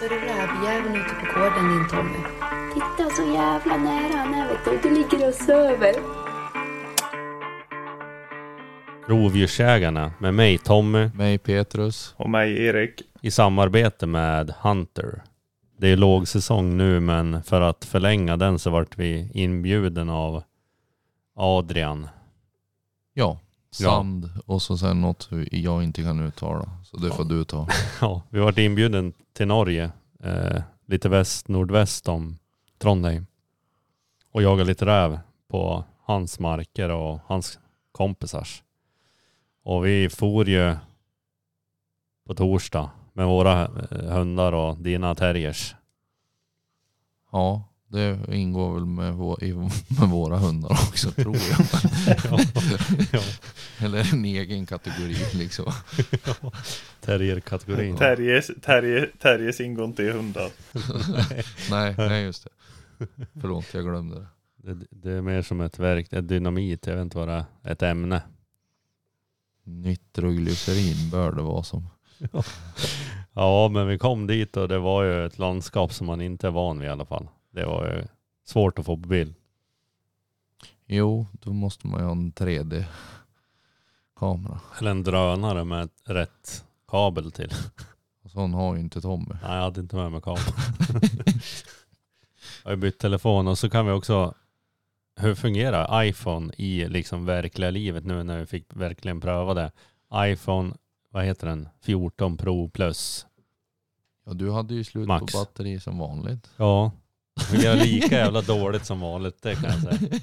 Ser du rävjäveln ute på gården din Tommy? Titta så jävla nära han är vet du. Du ligger och söver. Rovdjursjägarna med mig Tommy Mig Petrus. Och mig Erik. i samarbete med Hunter. Det är lågsäsong nu men för att förlänga den så vart vi inbjuden av Adrian. Ja, sand och så sen något jag inte kan uttala. Så det får du ta. Ja, vi vart inbjuden till Norge, eh, lite väst, nordväst om Trondheim. Och jaga lite räv på hans marker och hans kompisars. Och vi for ju på torsdag med våra eh, hundar och dina terriers. Ja, det ingår väl med, vå- i- med våra hundar också tror jag. ja, ja, Eller en egen kategori liksom. terrierkategorin. Terjes ingår inte i hundar. nej, nej just det. Förlåt, jag glömde det. Det, det är mer som ett verk, ett dynamit, jag vet inte vad det är, ett ämne. Nitroglycerin bör det vara som. Ja, men vi kom dit och det var ju ett landskap som man inte är van vid i alla fall. Det var ju svårt att få på bild. Jo, då måste man ju ha en 3D-kamera. Eller en drönare med rätt kabel till. Och Sån har ju inte Tommy. Nej, jag hade inte med mig kabel. jag har bytt telefon och så kan vi också, hur fungerar iPhone i liksom verkliga livet nu när vi fick verkligen pröva det? iPhone, vad heter den? 14 Pro Plus. Ja, du hade ju slut Max. på batteri som vanligt. Ja, det fungerar lika jävla dåligt som vanligt, det kan jag säga.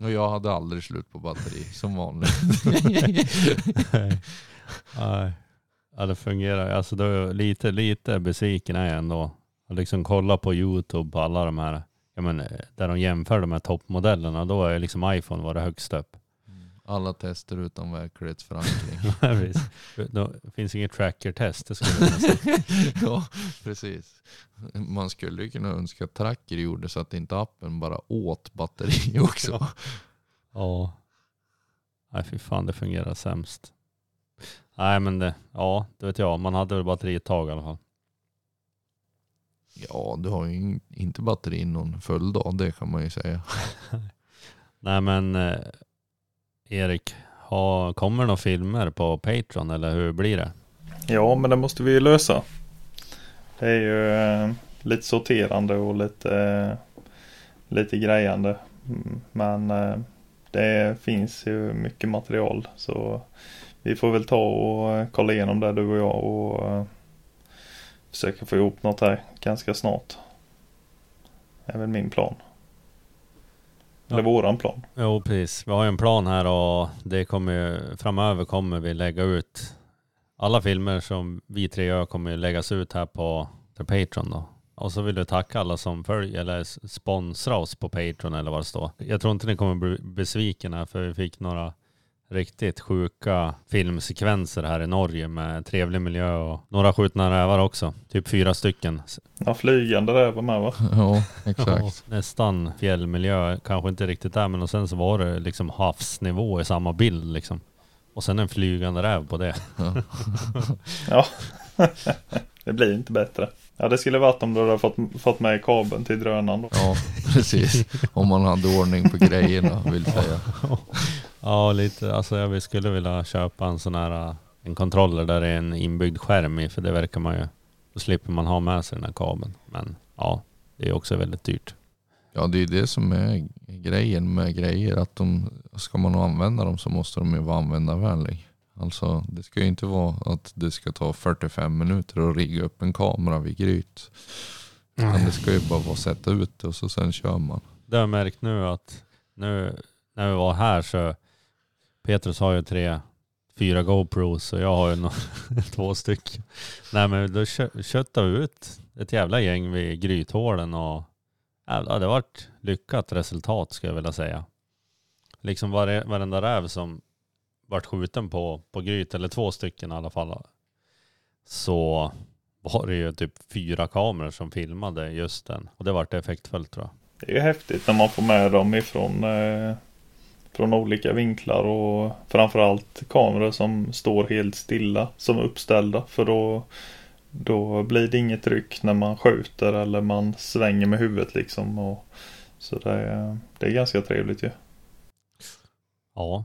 Och jag hade aldrig slut på batteri som vanligt. Nej. Nej. Ja det fungerar. Alltså är jag lite, lite besviken är jag ändå. Att liksom kolla på YouTube på alla de här, ja men där de jämför de här toppmodellerna, då är liksom iPhone var det högst upp. Alla tester utan verklighetsförankring. Då finns inget tracker-test, det ja, precis. Man skulle ju kunna önska att Tracker gjorde så att inte appen bara åt batteri också. Ja. Nej fy fan det fungerar sämst. Nej men det, ja det vet jag, man hade väl batteri ett tag i alla fall. Ja, du har ju in- inte batteri någon full dag, det kan man ju säga. Nej men eh, Erik, har, kommer det några filmer på Patreon eller hur blir det? Ja, men det måste vi ju lösa. Det är ju eh, lite sorterande och lite, eh, lite grejande. Mm, men eh, det finns ju mycket material så vi får väl ta och eh, kolla igenom det du och jag och eh, försöka få ihop något här ganska snart. Det är väl min plan. Eller våran plan. Jo precis, vi har ju en plan här och det kommer ju, framöver kommer vi lägga ut alla filmer som vi tre gör kommer ju läggas ut här på, Patreon då. Och så vill vi tacka alla som följer eller sponsrar oss på Patreon eller vad det står. Jag tror inte ni kommer bli besviken här för vi fick några riktigt sjuka filmsekvenser här i Norge med trevlig miljö och några skjutna rävar också. Typ fyra stycken. Ja, flygande där var med va? Ja, exakt. Ja, nästan fjällmiljö, kanske inte riktigt där men och sen så var det liksom havsnivå i samma bild liksom. Och sen en flygande räv på det. Ja, det blir inte bättre. Ja, det skulle varit om du hade fått, fått med kabeln till drönaren då. Ja, precis. Om man hade ordning på grejerna vill säga. Ja lite, alltså jag skulle vilja köpa en sån här äh, en kontroller där det är en inbyggd skärm i för det verkar man ju, då slipper man ha med sig den här kabeln. Men ja, det är också väldigt dyrt. Ja, det är ju det som är grejen med grejer. Att de, ska man använda dem så måste de ju vara användarvänlig. Alltså det ska ju inte vara att det ska ta 45 minuter att rigga upp en kamera vid gryt. Utan det ska ju bara vara att sätta ut det och så sen kör man. Det har jag märkt nu att nu när vi var här så Petrus har ju tre, fyra GoPros och jag har ju två stycken. Nej men då kö- köttade vi ut ett jävla gäng vid Grythålen och ja, det har varit lyckat resultat skulle jag vilja säga. Liksom vare, varenda räv som vart skjuten på, på Gryt, eller två stycken i alla fall, så var det ju typ fyra kameror som filmade just den. Och det vart effektfullt tror jag. Det är ju häftigt när man får med dem ifrån, eh, från olika vinklar och framförallt kameror som står helt stilla som uppställda för då då blir det inget tryck när man skjuter eller man svänger med huvudet liksom. Och, så det det är ganska trevligt ju. Ja,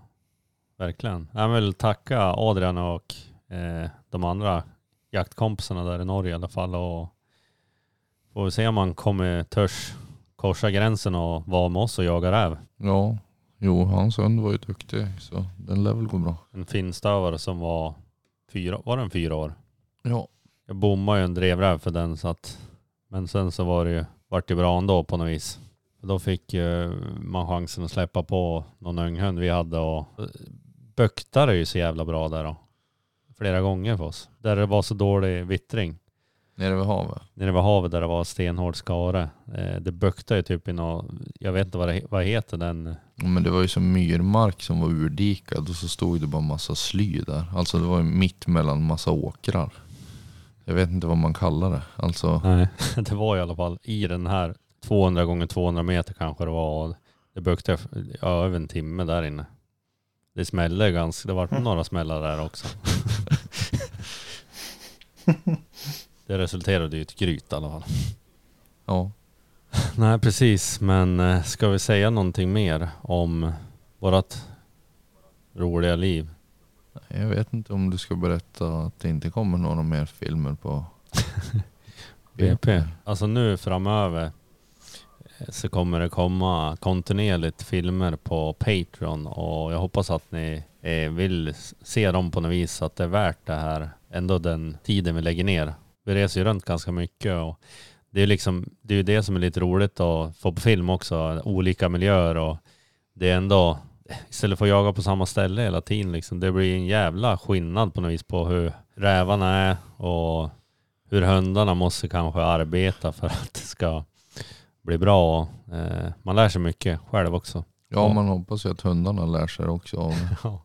verkligen. Jag vill tacka Adrian och eh, de andra jaktkompisarna där i Norge i alla fall. Och får vi se om man kommer törs korsa gränsen och vara med oss och jaga räv. Ja, jo hans hund var ju duktig så den lär väl gå bra. En finstövare som var fyra, var den fyra år? Ja. Jag bommade ju en drevräv för den så att, men sen så var det ju, vart det bra ändå på något vis. Då fick man chansen att släppa på någon unghund vi hade och böktade ju så jävla bra där då. Flera gånger för oss. Där det var så dålig vittring. Nere vid havet. Nere vid havet där det var stenhård skare. Eh, det böktade ju typ i någon, jag vet inte vad det vad heter den. Men det var ju som myrmark som var urdikad och så stod det bara massa sly där. Alltså det var ju mitt mellan massa åkrar. Jag vet inte vad man kallar det. Alltså, Nej. Det var i alla fall i den här 200 gånger 200 meter kanske det var. Det böktade ja, över en timme där inne. Det smällde ganska, det var några smällar där också. det resulterade i ett gryt i alla fall. ja. Nej precis, men eh, ska vi säga någonting mer om vårat roliga liv? Jag vet inte om du ska berätta att det inte kommer några mer filmer på BP. Alltså nu framöver så kommer det komma kontinuerligt filmer på Patreon och jag hoppas att ni eh, vill se dem på något vis så att det är värt det här, ändå den tiden vi lägger ner. Vi reser ju runt ganska mycket och det är liksom, det är ju det som är lite roligt att få på film också, olika miljöer och det är ändå, istället för att jaga på samma ställe hela tiden liksom, det blir en jävla skillnad på något vis på hur rävarna är och hur hundarna måste kanske arbeta för att det ska bli bra. Eh, man lär sig mycket själv också. Ja, Ja. man hoppas ju att hundarna lär sig också av det.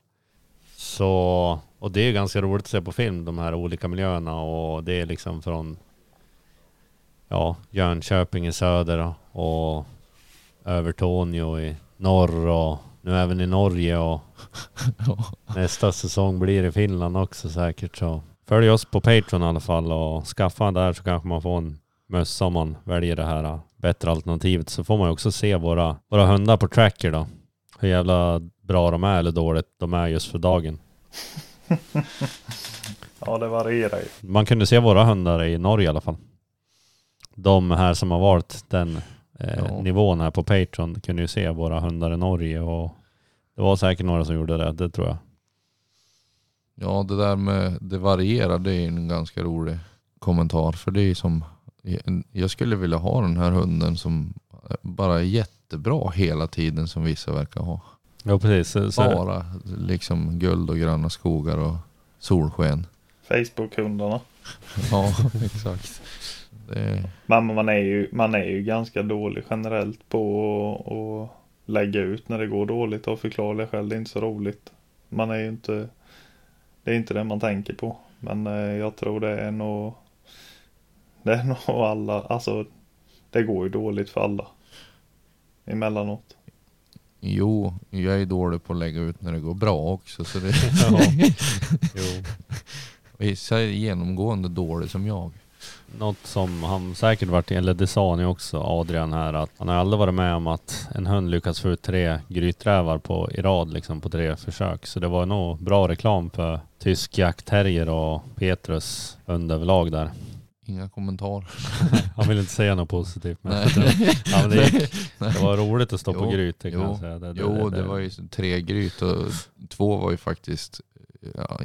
Så, och det är ganska roligt att se på film, de här olika miljöerna och det är liksom från ja, Jönköping i söder och Övertorneå i norr och nu även i Norge och Ja. nästa säsong blir i Finland också säkert. Så följ oss på Patreon i alla fall och skaffa där så kanske man får en mössa om man väljer det här bättre alternativet. Så får man ju också se våra, våra hundar på tracker då. Hur jävla bra de är eller dåligt de är just för dagen. Ja, det varierar ju. Man kunde se våra hundar i Norge i alla fall. De här som har valt den eh, Ja. nivån här på Patreon kunde ju se våra hundar i Norge och det var säkert några som gjorde det, det tror jag. Ja, det där med det varierar, det är en ganska rolig kommentar. För det är som, jag skulle vilja ha den här hunden som bara är jättebra hela tiden som vissa verkar ha. Ja precis. Så, så, Bara liksom guld och gröna skogar och solsken. Facebook-hundarna. Ja, exakt. Det, Men man är, ju, man är ju ganska dålig generellt på att- att lägga ut när det går dåligt av förklarliga skäl. Det är inte så roligt. Man är ju inte Det är inte det man tänker på. Men eh, jag tror det är nog Det är nog alla, alltså Det går ju dåligt för alla. Emellanåt. jo, jag är dålig på att lägga ut när det går bra också. Så det, ja. Jo. vissa är genomgående dålig som jag. Något som han säkert varit, eller det sa ju också, Adrian här, att han har aldrig varit med om att en hund lyckats få ut tre gryträvar på, i rad liksom på tre försök. Så det var nog bra reklam för tysk jaktterrier och Petrus hund överlag där. Inga kommentarer. Han vill inte säga något positivt men, Nej. ja, det, gick, det var roligt att stå på Jo, gryt det kan jo, säga. Det, Jo, det var ju tre gryt och två var ju faktiskt,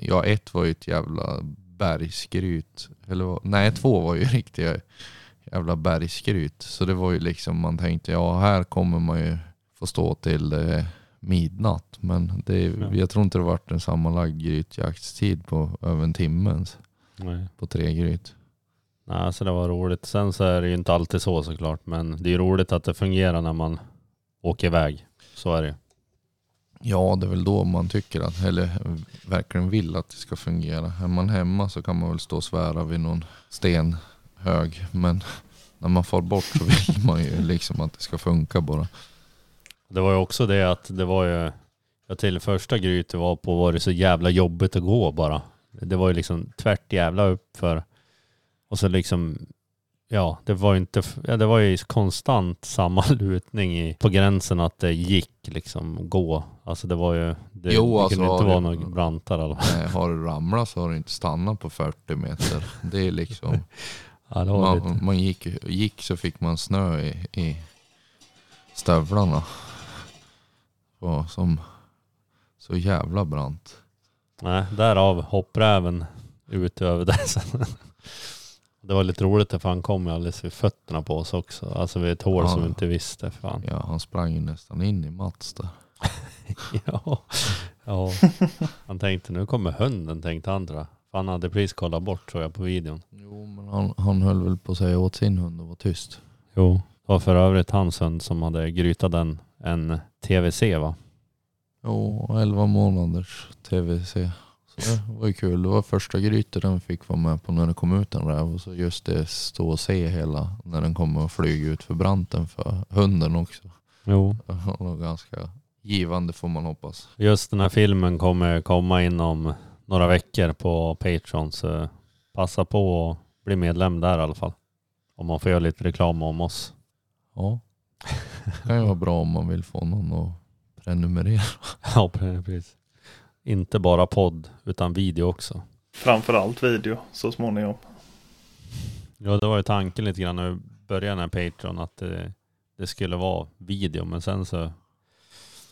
ja, ett var ju ett jävla bergsgryt. Eller, nej, två var ju riktiga jävla bergsgryt. Så det var ju liksom, man tänkte ja här kommer man ju få stå till eh, midnatt. Men det, Ja. jag tror inte det varit en sammanlagd grytjaktstid på över en timme ens, Nej. på tre gryt. Nej, så det var roligt. Sen så är det ju inte alltid så såklart, men det är roligt att det fungerar när man åker iväg. Så är det. Ja, det är väl då man tycker att, eller verkligen vill att det ska fungera. Är man hemma så kan man väl stå och svära vid någon stenhög. Men när man far bort så vill man ju liksom att det ska funka bara. Det var ju också det att det var ju Ja, till första grytet var på var det så jävla jobbigt att gå bara. Det var ju liksom tvärt jävla uppför. Och så liksom, ja, det var ju inte, ja, det var ju konstant samma lutning i, på gränsen att det gick liksom gå. Alltså det var ju, det, Jo, det alltså, kunde inte vara det- några brantar eller Nej, har du ramlat så har du inte stannat på 40 meter. Det är liksom, Ja, det lite. man, man gick, gick så fick man snö i, i stövlarna. Och som så jävla brant. Nej, därav hoppräven ut över det sen. Det var lite roligt för han kom ju alldeles vid fötterna på oss också. Alltså vid ett hål Ja. som vi inte visste. Fan. Ja, han sprang ju nästan in i Mats där. Ja. ja. Han tänkte nu kommer hunden tänkte han tror jag. Han hade precis kollat bort tror jag på videon. Jo, men han, han höll väl på att säga åt sin hund att vara tyst. Jo. Det var för övrigt hans hund som hade grytat en, en TVC va? Jo, 11 månaders TVC. Det var ju kul. Det var första grytet den fick vara med på när det kom ut en räv. Och så just det stå och se hela när den kommer och flyga ut för branten för hunden också. Jo. Det var ganska givande får man hoppas. Just den här filmen kommer komma inom några veckor på Patreon så passa på att bli medlem där i alla fall. Om man får göra lite reklam om oss. Ja. Det kan ju vara bra om man vill få någon att prenumerera. Ja, precis. Inte bara podd utan video också. Framförallt video så småningom. Ja, det var ju tanken lite grann när vi började den här Patreon att det, det skulle vara video men sen så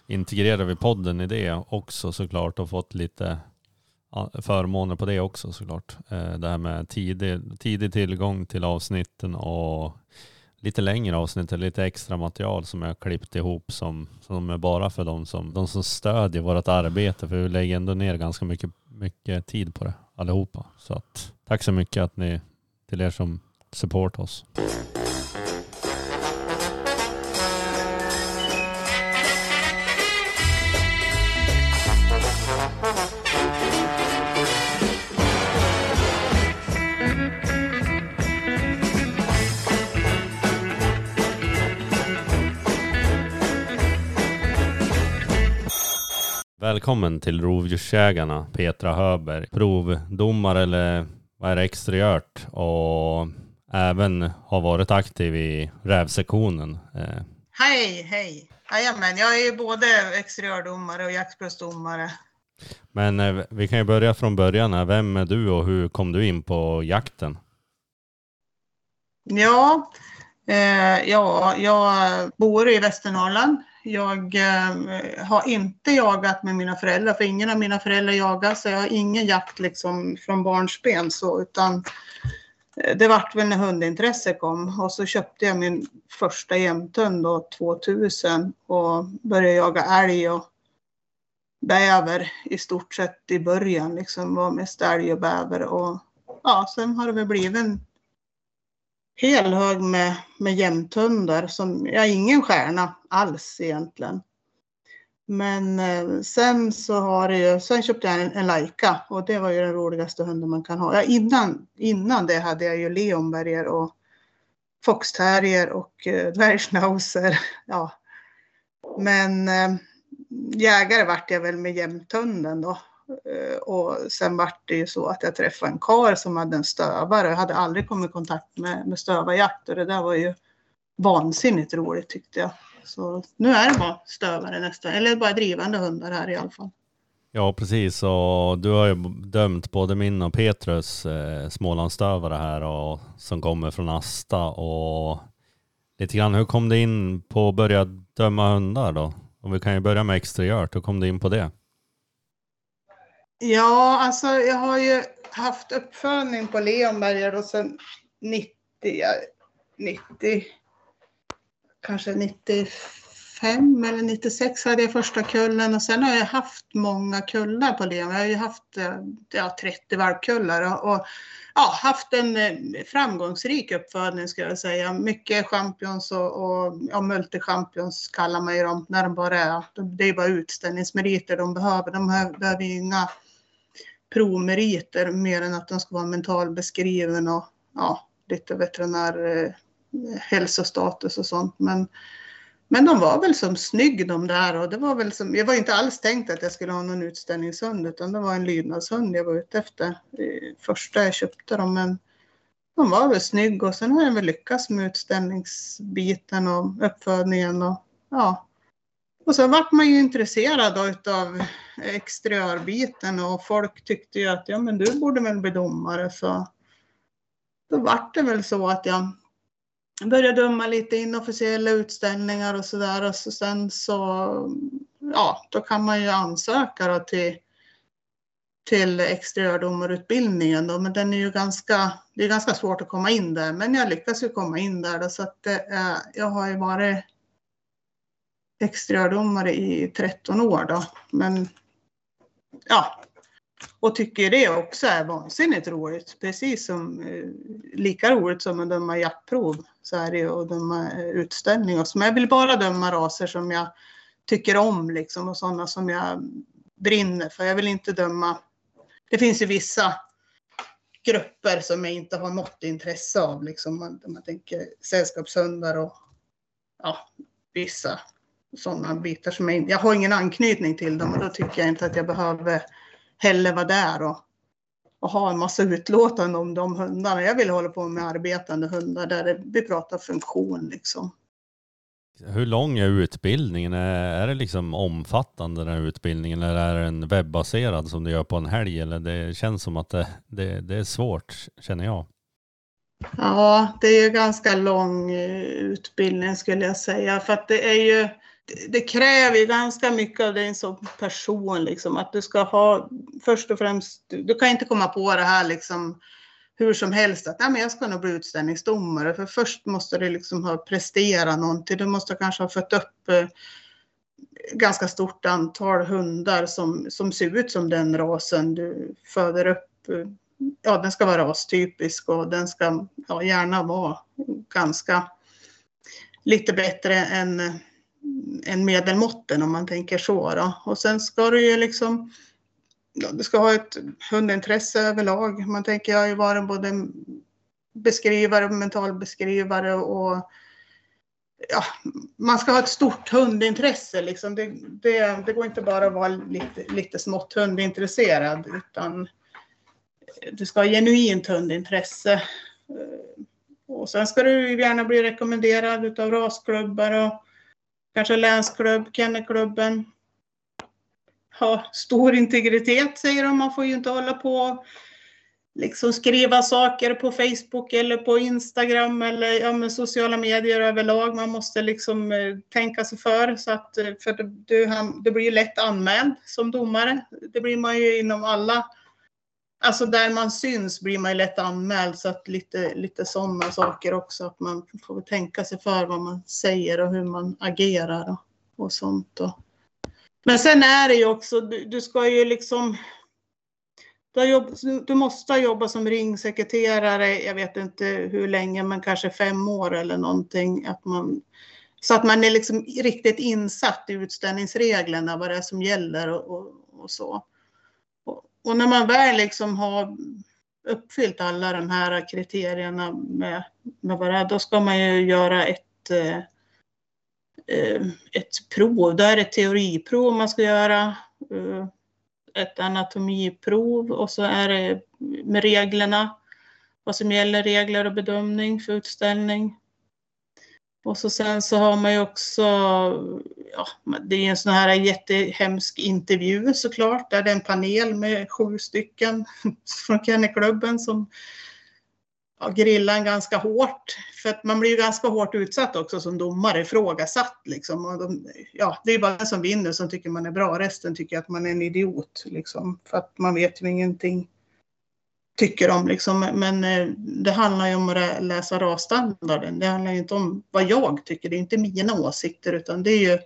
integrerade vi podden i det också såklart och fått lite förmåner på det också såklart. Eh, Det här med tidig, tidig tillgång till avsnitten och lite längre avsnitt eller lite extra material som jag har klippt ihop som, som är bara för de som, de som stödjer vårt arbete för vi lägger ändå ner ganska mycket, mycket tid på det allihopa. Så att, tack så mycket att ni, till er som support oss. Välkommen till Rovdjursjägarna, Petra Höberg, provdomare eller vad är det, exteriört och även har varit aktiv i rävsektionen. Eh, Hej, hej. Jajamän, jag är ju både exteriördomare och jaktprovsdomare. Men eh, vi kan ju börja från början här. Vem är du och hur kom du in på jakten? Ja, eh, ja, jag bor i Västernorrland. Jag eh, har inte jagat med mina föräldrar, för ingen av mina föräldrar jagar, så jag har ingen jakt liksom från barnsben så, utan eh, det vart väl när hundintresse kom och så köpte jag min första jämthund då 2000 och började jaga älg och bäver i stort sett i början liksom var mest älg och bäver och ja, sen har det väl blivit en hel hög med, med jämthundar som, jag är ingen stjärna alls egentligen. Men eh, sen så har det ju, sen köpte jag en, en Laika och det var ju den roligaste hunden man kan ha. Ja, innan, innan det hade jag ju Leonberger och Foxterrier och eh, dvärgschnauzer. Ja. Men eh, jägare vart jag väl med jämthunden då. Eh, och sen vart det ju så att jag träffade en karl som hade en stövare. Jag hade aldrig kommit i kontakt med, med stövarjakt och det där var ju vansinnigt roligt tyckte jag. Så nu är det bara stövare nästan, eller bara drivande hundar här i alla fall. Ja, precis. Och du har ju dömt både min och Petrus eh, Smålandsstövare här och, som kommer från Asta. Och lite grann, hur kom du in på att börja döma hundar då? Om vi kan ju börja med exteriört, hur kom du in på det? Ja, alltså jag har ju haft uppföljning på Leonberger då sen 90, 90, kanske 95 eller 96 hade jag första kullen och sen har jag haft många kullar på Leon. Jag har ju haft eh, ja, 30 valpkullar och, och ja, haft en eh, framgångsrik uppfödning skulle jag säga. Mycket champions och, och ja, multichampions kallar man ju dem när de bara är, det är bara utställningsmeriter de behöver. De behöver ju inga provmeriter mer än att de ska vara mentalbeskriven och ja, lite veterinär eh, hälsostatus och sånt. Men Men de var väl som snygg de där och det var väl som, jag var inte alls tänkt att jag skulle ha någon utställningshund utan det var en lydnadshund jag var ute efter. Första jag köpte dem men de var väl snygg och sen har jag väl lyckats med utställningsbiten och uppfödningen och ja. Och sen vart man ju intresserad av exteriörbiten och folk tyckte ju att ja men du borde väl bli domare så då vart det väl så att jag började döma lite inofficiella utställningar och sådär och så sen så ja då kan man ju ansöka då till till exteriördomarutbildningen då, men den är ju ganska, det är ganska svårt att komma in där, men jag lyckas ju komma in där då, så att eh, jag har ju varit exteriördomare i 13 år då, men ja, och tycker det också är vansinnigt roligt, precis som eh, lika roligt som att döma jaktprov så är det ju att döma eh, utställningar. utställning så, men jag vill bara döma raser som jag tycker om liksom och sådana som jag brinner för. Jag vill inte döma det finns ju vissa grupper som jag inte har något intresse av. Liksom man, man tänker sällskapshundar och ja, vissa sådana bitar som jag, jag har ingen anknytning till dem och då tycker jag inte att jag behöver heller vara där och, och ha en massa utlåtanden om de hundarna. Jag vill hålla på med arbetande hundar där det, vi pratar funktion liksom. Hur lång är utbildningen? Är är det liksom omfattande den här utbildningen eller är den webbaserad som du gör på en helg? Eller det känns som att det, det, det är svårt, känner jag. Ja, det är ju ganska lång eh, utbildning skulle jag säga. För att det är ju, det kräver ju ganska mycket av dig som person. Liksom, att du ska ha, först och främst, du, du kan inte komma på det här liksom hur som helst att ja, men jag ska nog bli utställningsdomare. För först måste du liksom ha presterat någonting. Du måste kanske ha fött upp eh, ganska stort antal hundar som, som ser ut som den rasen du föder upp. Eh, Ja, den ska vara rastypisk och den ska ja, gärna vara ganska lite bättre än, än medelmåtten om man tänker så. Då. Och sen ska du ju liksom ja, du ska ha ett hundintresse överlag. Man tänker, jag har ju varit både beskrivare, mentalbeskrivare och ja, man ska ha ett stort hundintresse. Liksom. Det, det, det går inte bara att vara lite, lite smått hundintresserad utan du ska ha genuint hundintresse. Och sen ska du gärna bli rekommenderad av rasklubbar och kanske länsklubb, kennelklubben ha stor integritet säger de. Man får ju inte hålla på och liksom skriva saker på Facebook eller på Instagram eller ja, med sociala medier överlag. Man måste liksom eh, tänka sig för så att eh, för du, det blir ju lätt anmäld som domare. Det blir man ju inom alla Alltså där man syns blir man ju lätt anmäld så att lite, lite sådana saker också. Att man får tänka sig för vad man säger och hur man agerar och, och sånt. Och. Men sen är det ju också, du, du ska ju liksom du, jobb, du måste jobba som ringsekreterare, jag vet inte hur länge, men kanske fem år eller någonting. Att man, så att man är liksom riktigt insatt i utställningsreglerna, vad det är som gäller och, och, och så. Och, när man väl liksom har uppfyllt alla de här kriterierna med, med vad det är, då ska man ju göra ett Eh, eh ett prov. Då är det teoriprov man ska göra. Eh, ett anatomiprov och så är det med reglerna. Vad som gäller regler och bedömning för utställning. Och så sen så har man ju också, ja, det är en sån här jättehemsk intervju såklart, där det är en panel med sju stycken från Kennelklubben som ja, grillar en ganska hårt. För att man blir ju ganska hårt utsatt också som domare, ifrågasatt liksom. Och de, ja, det är bara den som vinner som tycker man är bra, resten tycker att man är en idiot liksom. För att man vet ju ingenting tycker om liksom. Men eh, det handlar ju om att läsa rasstandarden. Det handlar ju inte om vad jag tycker, det är inte mina åsikter utan det är ju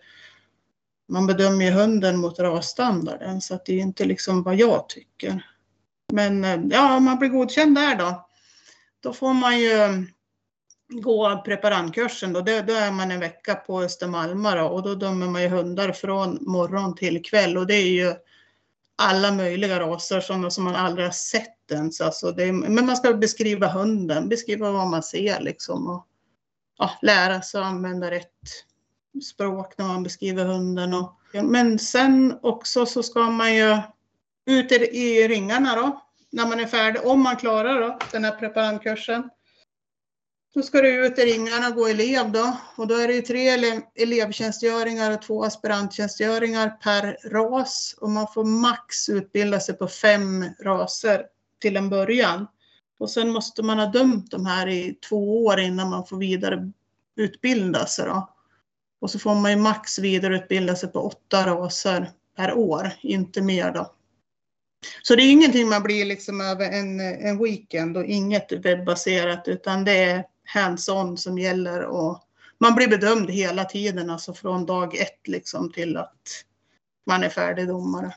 man bedömer ju hunden mot rasstandarden så att det är inte liksom vad jag tycker. Men eh, ja, om man blir godkänd där då då får man ju eh, gå preparandkursen. Då, då är man en vecka på Östermalma och då dömer man ju hundar från morgon till kväll och det är ju alla möjliga raser, sådana som man aldrig har sett ens. Alltså det men man ska beskriva hunden, beskriva vad man ser liksom och ja, lära sig att använda rätt språk när man beskriver hunden. Och, men sen också så ska man ju ut i, i ringarna då, när man är färdig, om man klarar då, den här preparandkursen. Då ska du ut i ringarna och gå elev då. Och då är det ju tre ele elevtjänstgöringar och två aspiranttjänstgöringar per ras. Och man får max utbilda sig på fem raser till en början. Och sen måste man ha dömt de här i två år innan man får vidareutbilda sig då. Och så får man ju max vidareutbilda sig på åtta raser per år, inte mer då. Så det är ingenting man blir liksom över en, en weekend och inget webbaserat utan det är hands-on som gäller och man blir bedömd hela tiden, alltså från dag ett liksom till att man är färdig domare.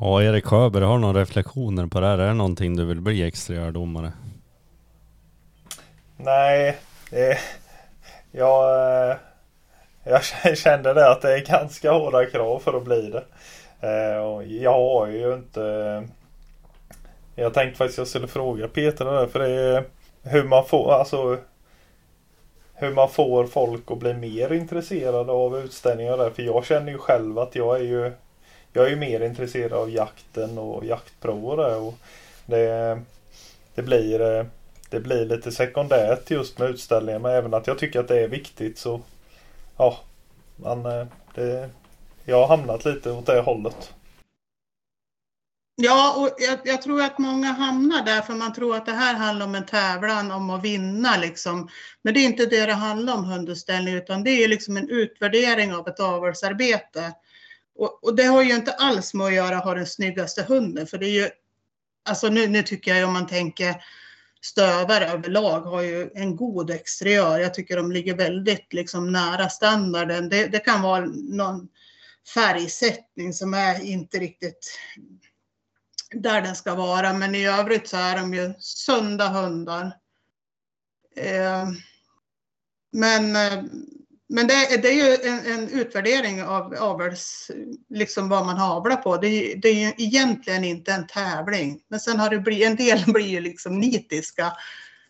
Ja, Erik Sjöberg, har du några reflektioner på det här? Är det någonting du vill bli extradomare? Nej, det, jag, eh, jag kände det att det är ganska hårda krav för att bli det. Eh, jag har ju inte... Jag tänkte faktiskt jag skulle fråga Peter där för det är hur man får, alltså hur man får folk att bli mer intresserade av utställningar där. För jag känner ju själv att jag är ju jag är ju mer intresserad av jakten och jaktprover och det, det, blir, eh, det blir lite sekundärt just med utställningen, men även att jag tycker att det är viktigt så ja, man, eh, det, jag har hamnat lite åt det hållet. Ja, och jag, jag, tror att många hamnar där för man tror att det här handlar om en tävlan om att vinna liksom. Men det är inte det det handlar om hundutställning utan det är liksom en utvärdering av ett avelsarbete. Och, och, det har ju inte alls med att göra ha den snyggaste hunden för det är ju, alltså nu, nu tycker jag om man tänker stövare överlag har ju en god exteriör. Jag tycker de ligger väldigt liksom nära standarden. Det, det kan vara någon färgsättning som är inte riktigt där den ska vara. Men i övrigt så är de ju sunda hundar. Eh, men, eh, men det, det, är ju en, en, utvärdering av avels, liksom vad man avlar på. Det är, det är ju egentligen inte en tävling. Men sen har det blivit, en del blir ju liksom nitiska.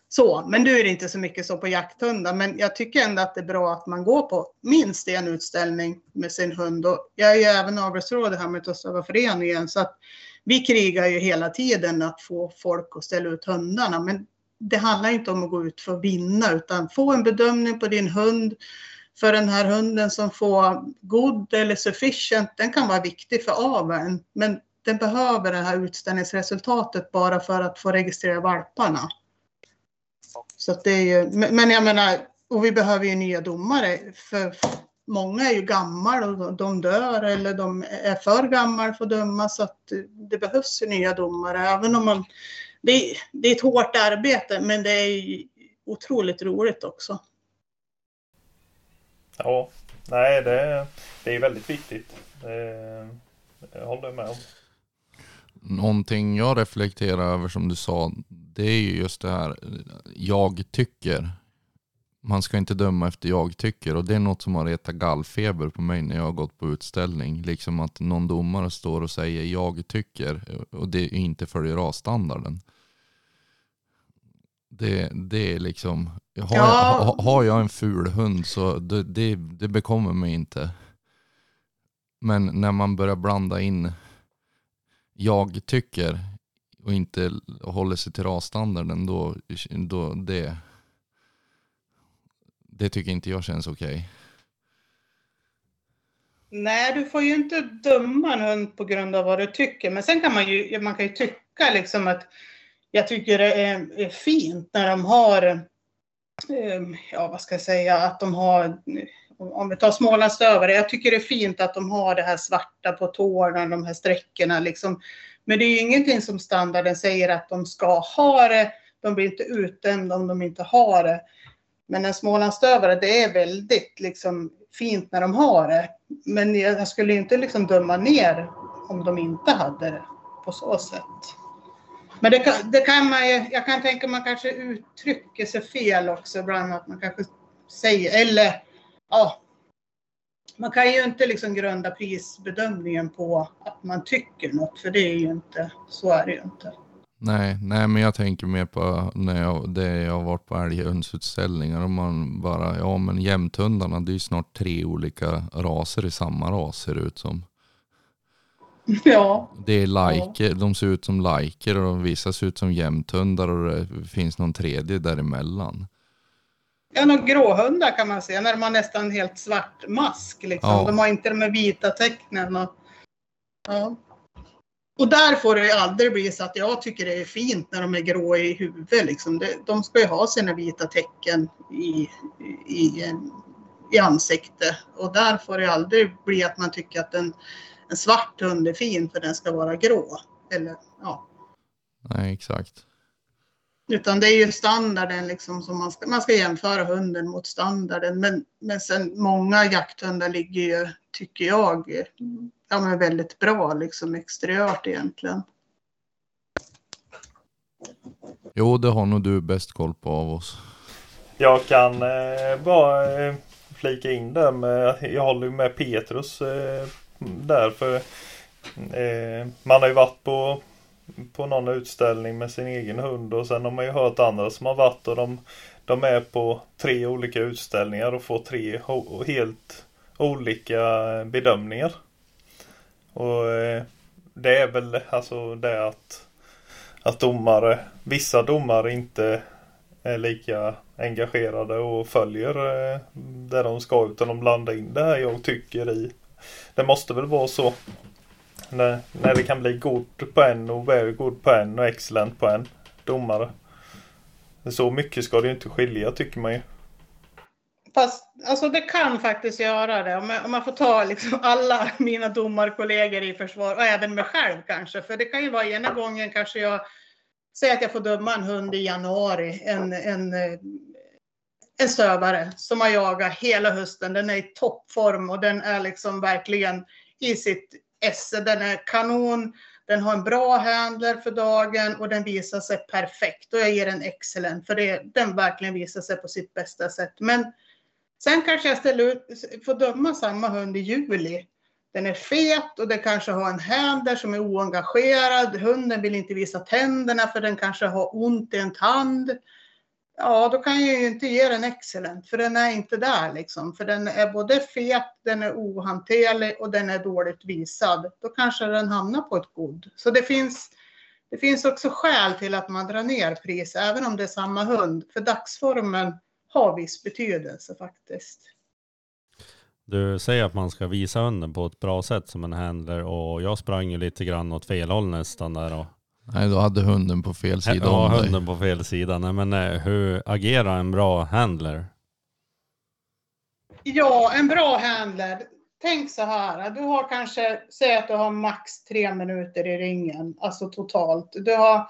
Så, men nu är det inte så mycket så på jakthundar. Men jag tycker ändå att det är bra att man går på minst en utställning med sin hund. Och jag är ju även avelsråd här med föreningen så att vi krigar ju hela tiden att få folk att ställa ut hundarna. Men det handlar inte om att gå ut för att vinna utan få en bedömning på din hund. För den här hunden som får god eller sufficient, den kan vara viktig för aveln. Men den behöver det här utställningsresultatet bara för att få registrera valparna. Så det är ju, men jag menar, och vi behöver ju nya domare. För många är ju gamla och de dör eller de är för gamla för att döma så att det behövs ju nya domare. Även om man, det, är, det är ett hårt arbete men det är otroligt roligt också. Ja, nej det, det är väldigt viktigt. Det håller jag med om. Någonting jag reflekterar över som du sa, det är ju just det här jag tycker man ska inte döma efter jag tycker och det är något som har retat gallfeber på mig när jag har gått på utställning. Liksom att någon domare står och säger jag tycker och det inte följer rasstandarden. Det, det är liksom, har, ja. jag, har jag en ful hund så det, det, det bekommer mig inte. Men när man börjar blanda in jag tycker och inte håller sig till rasstandarden då, då det, det tycker inte jag känns okej. Okay. Nej, du får ju inte döma en hund på grund av vad du tycker. Men sen kan man ju, man kan ju tycka liksom att jag tycker det är, fint när de har, ehm, ja vad ska jag säga, att de har, om vi tar Smålandsstövare, jag tycker det är fint att de har det här svarta på tårna, de här sträckorna liksom. Men det är ju ingenting som standarden säger att de ska ha det. De blir inte utdömda om de inte har det. Men en smålandsstövare, det är väldigt liksom, fint när de har det. Men jag skulle inte liksom döma ner om de inte hade det på så sätt. Men det kan, det kan man jag kan tänka man kanske uttrycker sig fel också ibland. Att man kanske säger, eller ja, man kan ju inte liksom grunda prisbedömningen på att man tycker något, för det är ju inte, så är det ju inte. Nej, nej, men jag tänker mer på när jag, det jag har varit på älghundsutställningar. och man bara, ja men jämthundarna det är ju snart tre olika raser i samma ras ser det ut som. Ja, Det är liker, de ser ut som liker och vissa ser ut som jämthundar och det finns någon tredje däremellan. ja några gråhundar kan man se när de har nästan helt svart mask. Liksom. Ja. De har inte de här vita tecknen. Och, ja. och där får det aldrig bli så att jag tycker det är fint när de är grå i huvudet. Liksom. De ska ju ha sina vita tecken i, i, i ansikte. Och där får det aldrig bli att man tycker att en, en svart hund är fin för den ska vara grå. Eller, ja. Nej, exakt. Utan det är ju standarden liksom som man ska, man ska jämföra hunden mot standarden. Men, men sen många jakthundar ligger ju, tycker jag, ja, men väldigt bra liksom exteriört egentligen. Jo, det har nog du bäst koll på av oss. Jag kan eh, bara eh, flika in där med, jag håller med Petrus eh, där för eh, man har ju varit på, på någon utställning med sin egen hund och sen har man ju hört andra som har varit och de, de är på tre olika utställningar och får tre helt olika bedömningar. Och eh, det är väl alltså det att, att domare, vissa domare inte är lika engagerade och följer eh, det de ska utan de blandar in det här jag tycker i. Det måste väl vara så. När, när det kan bli good på en och very good på en och excellent på en domare. Så mycket ska det ju inte skilja tycker man ju. Fast alltså det kan faktiskt göra det. Om jag, om jag får ta liksom alla mina domarkollegor i försvar och även mig själv kanske. För det kan ju vara ena gången kanske jag säger att jag får döma en hund i januari. En, en, eh, en stövare som har jagat hela hösten. Den är i toppform och den är liksom verkligen i sitt esse. Den är kanon. Den har en bra handler för dagen och den visar sig perfekt. Och jag ger den excellent för det, den verkligen visar sig på sitt bästa sätt. Men sen kanske jag ställer ut, får döma samma hund i juli. Den är fet och den kanske har en händer som är oengagerad. Hunden vill inte visa tänderna för den kanske har ont i en tand. Ja, då kan jag ju inte ge den excellent för den är inte där liksom. För den är både fet, den är ohanterlig och den är dåligt visad. Då kanske den hamnar på ett god. Så det finns, det finns också skäl till att man drar ner pris även om det är samma hund. För dagsformen har viss betydelse faktiskt. Du säger att man ska visa hunden på ett bra sätt som en handler och jag sprang ju lite grann åt fel håll nästan där och Nej, då hade hunden på fel sida ja, om dig. hunden på fel sida. Nej, men eh, hur agerar en bra handler? Ja, en bra handler. Tänk så här, du har kanske, säg att du har max tre minuter i ringen, alltså totalt. Du har,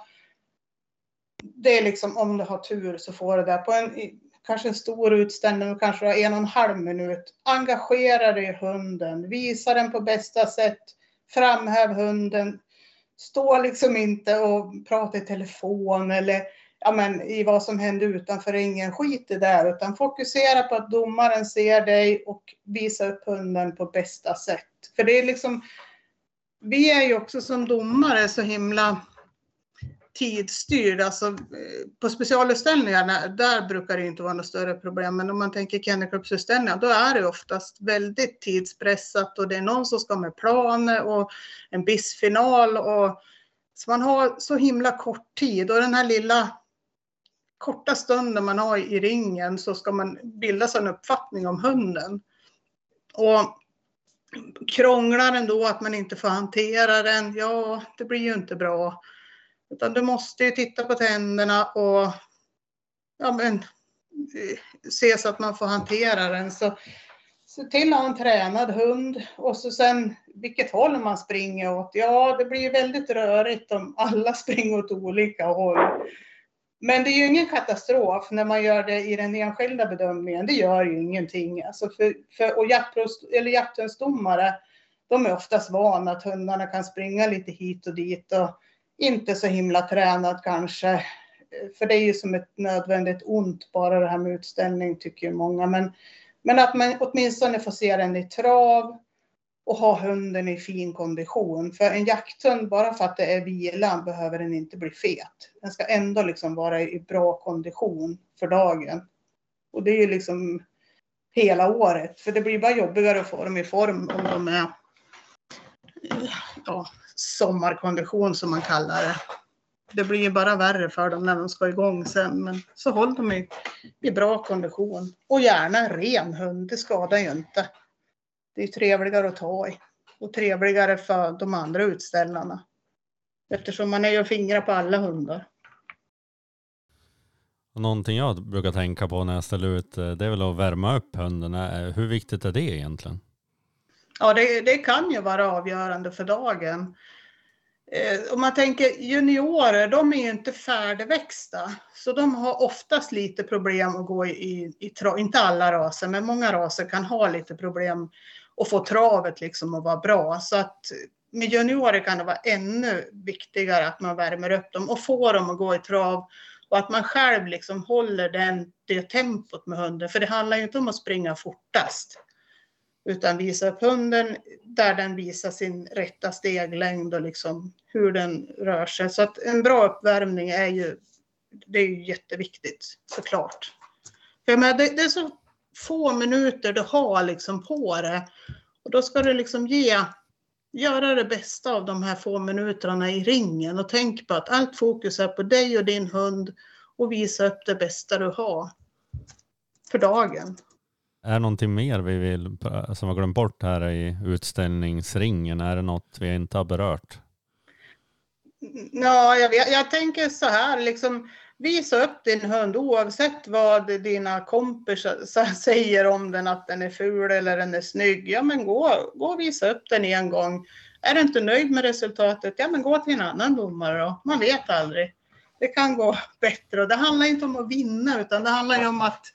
det är liksom om du har tur så får du det. På en, kanske en stor utställning, och kanske du har en och en halv minut. Engagera dig i hunden, visa den på bästa sätt, framhäv hunden. Stå liksom inte och prata i telefon eller ja, men, i vad som händer utanför Ingen Skit i det, utan fokusera på att domaren ser dig och visa upp hunden på bästa sätt. För det är liksom, vi är ju också som domare så himla tidsstyrd. Alltså, eh, på specialutställningarna, där brukar det inte vara något större problem. Men om man tänker kennelklubbsutställningar, då är det oftast väldigt tidspressat och det är någon som ska med planer och en bissfinal Och, så man har så himla kort tid och den här lilla korta stunden man har i ringen så ska man bilda sig en uppfattning om hunden. Och krånglar den då att man inte får hantera den, ja, det blir ju inte bra. Utan du måste ju titta på tänderna och ja, men, se så att man får hantera den. Så se till att ha en tränad hund och så sen vilket håll man springer åt. Ja, det blir ju väldigt rörigt om alla springer åt olika håll. Men det är ju ingen katastrof när man gör det i den enskilda bedömningen. Det gör ju ingenting. Alltså för, för, och jakthundsdomare, de är oftast vana att hundarna kan springa lite hit och dit och inte så himla tränad kanske. För det är ju som ett nödvändigt ont bara det här med utställning tycker ju många. Men, men att man åtminstone får se den i trav och ha hunden i fin kondition. För en jakthund, bara för att det är vila, behöver den inte bli fet. Den ska ändå liksom vara i bra kondition för dagen. Och det är ju liksom hela året. För det blir bara jobbigare att få dem i form om de är ja, sommarkondition som man kallar det. Det blir ju bara värre för dem när de ska igång sen. Men så håll dem i, i bra kondition. Och gärna en ren hund, det skadar ju inte. Det är trevligare att ta i. Och trevligare för de andra utställarna. Eftersom man är ju och fingrar på alla hundar. Någonting jag brukar tänka på när jag ställer ut eh, det är väl att värma upp hunden. Eh, hur viktigt är det egentligen? Ja, det, det kan ju vara avgörande för dagen. Eh, om man tänker juniorer, de är ju inte färdigväxta. Så de har oftast lite problem att gå i, i, i trav. Inte alla raser, men många raser kan ha lite problem att få travet liksom att vara bra. Så att med juniorer kan det vara ännu viktigare att man värmer upp dem och får dem att gå i trav. Och att man själv liksom håller den, det tempot med hunden. För det handlar ju inte om att springa fortast. Utan visa upp hunden där den visar sin rätta steglängd och liksom hur den rör sig. Så att en bra uppvärmning är ju, det är ju jätteviktigt såklart. För menar, det, det är så få minuter du har liksom på det. Och då ska du liksom ge, göra det bästa av de här få minuterna i ringen. Och tänk på att allt fokus är på dig och din hund och visa upp det bästa du har för dagen. Är det någonting mer vi vill, eh, som har glömt bort här i utställningsringen? Är det något vi inte har berört? Ja, jag, vet, jag tänker så här, liksom, visa upp din hund oavsett vad dina kompisar säger om den, att den är ful eller den är snygg. Ja, men gå, gå och visa upp den en gång. Är du inte nöjd med resultatet, ja men gå till en annan domare då. Man vet aldrig. Det kan gå bättre och det handlar inte om att vinna utan det handlar ju om att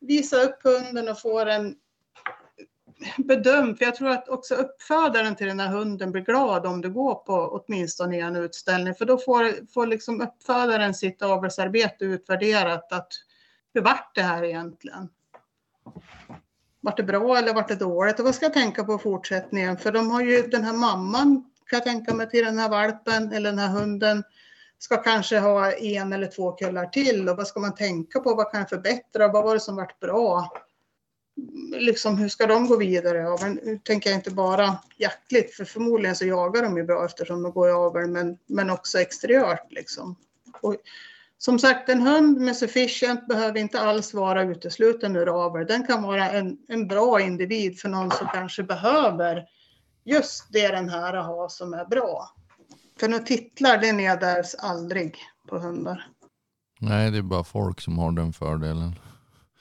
visa upp hunden och få den bedömd. För jag tror att också uppfödaren till den här hunden blir glad om du går på åtminstone en utställning. För då får, får liksom uppfödaren sitt avelsarbete utvärderat. Att, hur vart det här egentligen? Vart det bra eller vart det dåligt? Och vad ska jag tänka på i fortsättningen? För de har ju den här mamman, kan jag tänka mig, till den här valpen eller den här hunden ska kanske ha en eller två kullar till och vad ska man tänka på? Vad kan jag förbättra? Vad var det som varit bra? Liksom, hur ska de gå vidare? Ja, men nu tänker jag inte bara jaktligt, för förmodligen så jagar de ju bra eftersom de går i avel, men, men också exteriört. Liksom. Och, som sagt, en hund med sufficient behöver inte alls vara utesluten ur avel. Den kan vara en, en bra individ för någon som kanske behöver just det den här har som är bra. För några titlar, det nedärvs aldrig på hundar. Nej, det är bara folk som har den fördelen.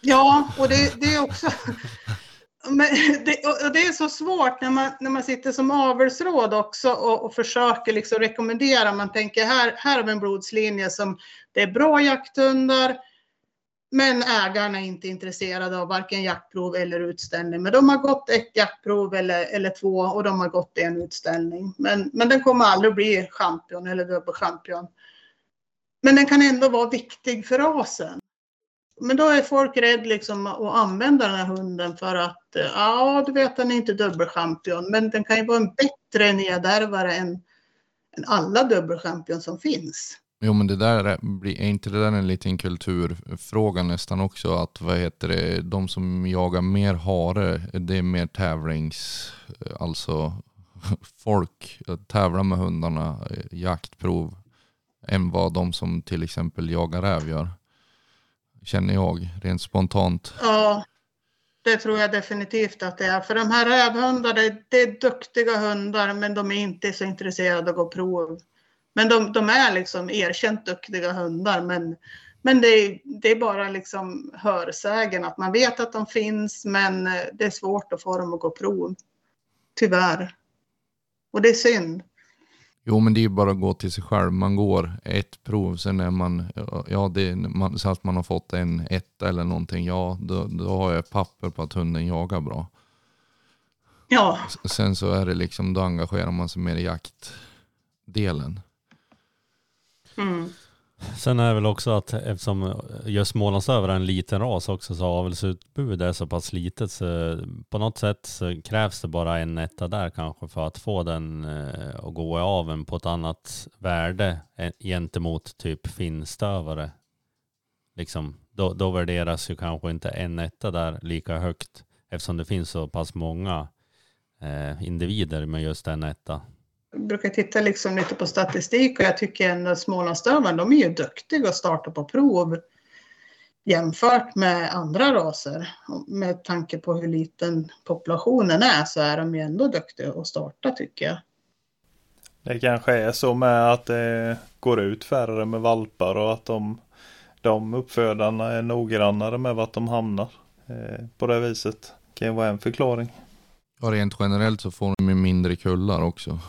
Ja, och det, det är också... Men det, och det är så svårt när man, när man sitter som avelsråd också och, och försöker liksom rekommendera. Man tänker här, här har vi en blodslinje som det är bra jakthundar. Men ägarna är inte intresserade av varken jaktprov eller utställning. Men de har gått ett jaktprov eller, eller två och de har gått en utställning. Men, men den kommer aldrig bli champion eller dubbelchampion. Men den kan ändå vara viktig för rasen. Men då är folk rädda liksom att använda den här hunden för att eh, ja, du vet den är inte dubbelchampion, men den kan ju vara en bättre nedärvare än, än alla dubbelchampion som finns. Jo men det där är, är inte det där en liten kulturfråga nästan också? Att vad heter det, de som jagar mer hare, det är mer tävlings, eh, alltså folk tävlar med hundarna, eh, jaktprov, än vad de som till exempel jagar räv gör. Känner jag rent spontant. Ja, det tror jag definitivt att det är. För de här rävhundarna, det är duktiga hundar men de är inte så intresserade av att gå prov. Men de, de är liksom erkänt duktiga hundar. Men, men det, är, det är bara liksom hörsägen att man vet att de finns men det är svårt att få dem att gå prov. Tyvärr. Och det är synd. Jo men det är ju bara att gå till sig själv. Man går ett prov, sen är man, ja det man, så att man har fått en ett eller någonting, ja då, då har jag papper på att hunden jagar bra. Ja. Sen så är det liksom, då engagerar man sig mer i jaktdelen. Mm. Sen är det väl också att eftersom eh, just Smålandsöver är en liten ras också så avelsutbudet är så pass litet så eh, på något sätt så krävs det bara en etta där kanske för att få den eh, att gå i aven på ett annat värde gentemot typ finstövare. Liksom, då, då värderas ju kanske inte en etta där lika högt eftersom det finns så pass många eh, individer med just en etta. Brukar titta liksom lite på statistik och jag tycker ändå att Smålandsdövarna, de är ju duktiga att starta på prov jämfört med andra raser. Med tanke på hur liten populationen är så är de ju ändå duktiga att starta tycker jag. Det kanske är så med att det går ut färre med valpar och att de, de uppfödarna är noggrannare med vart de hamnar. Eh, på det viset kan ju vara en förklaring. Och rent generellt så får de ju mindre kullar också.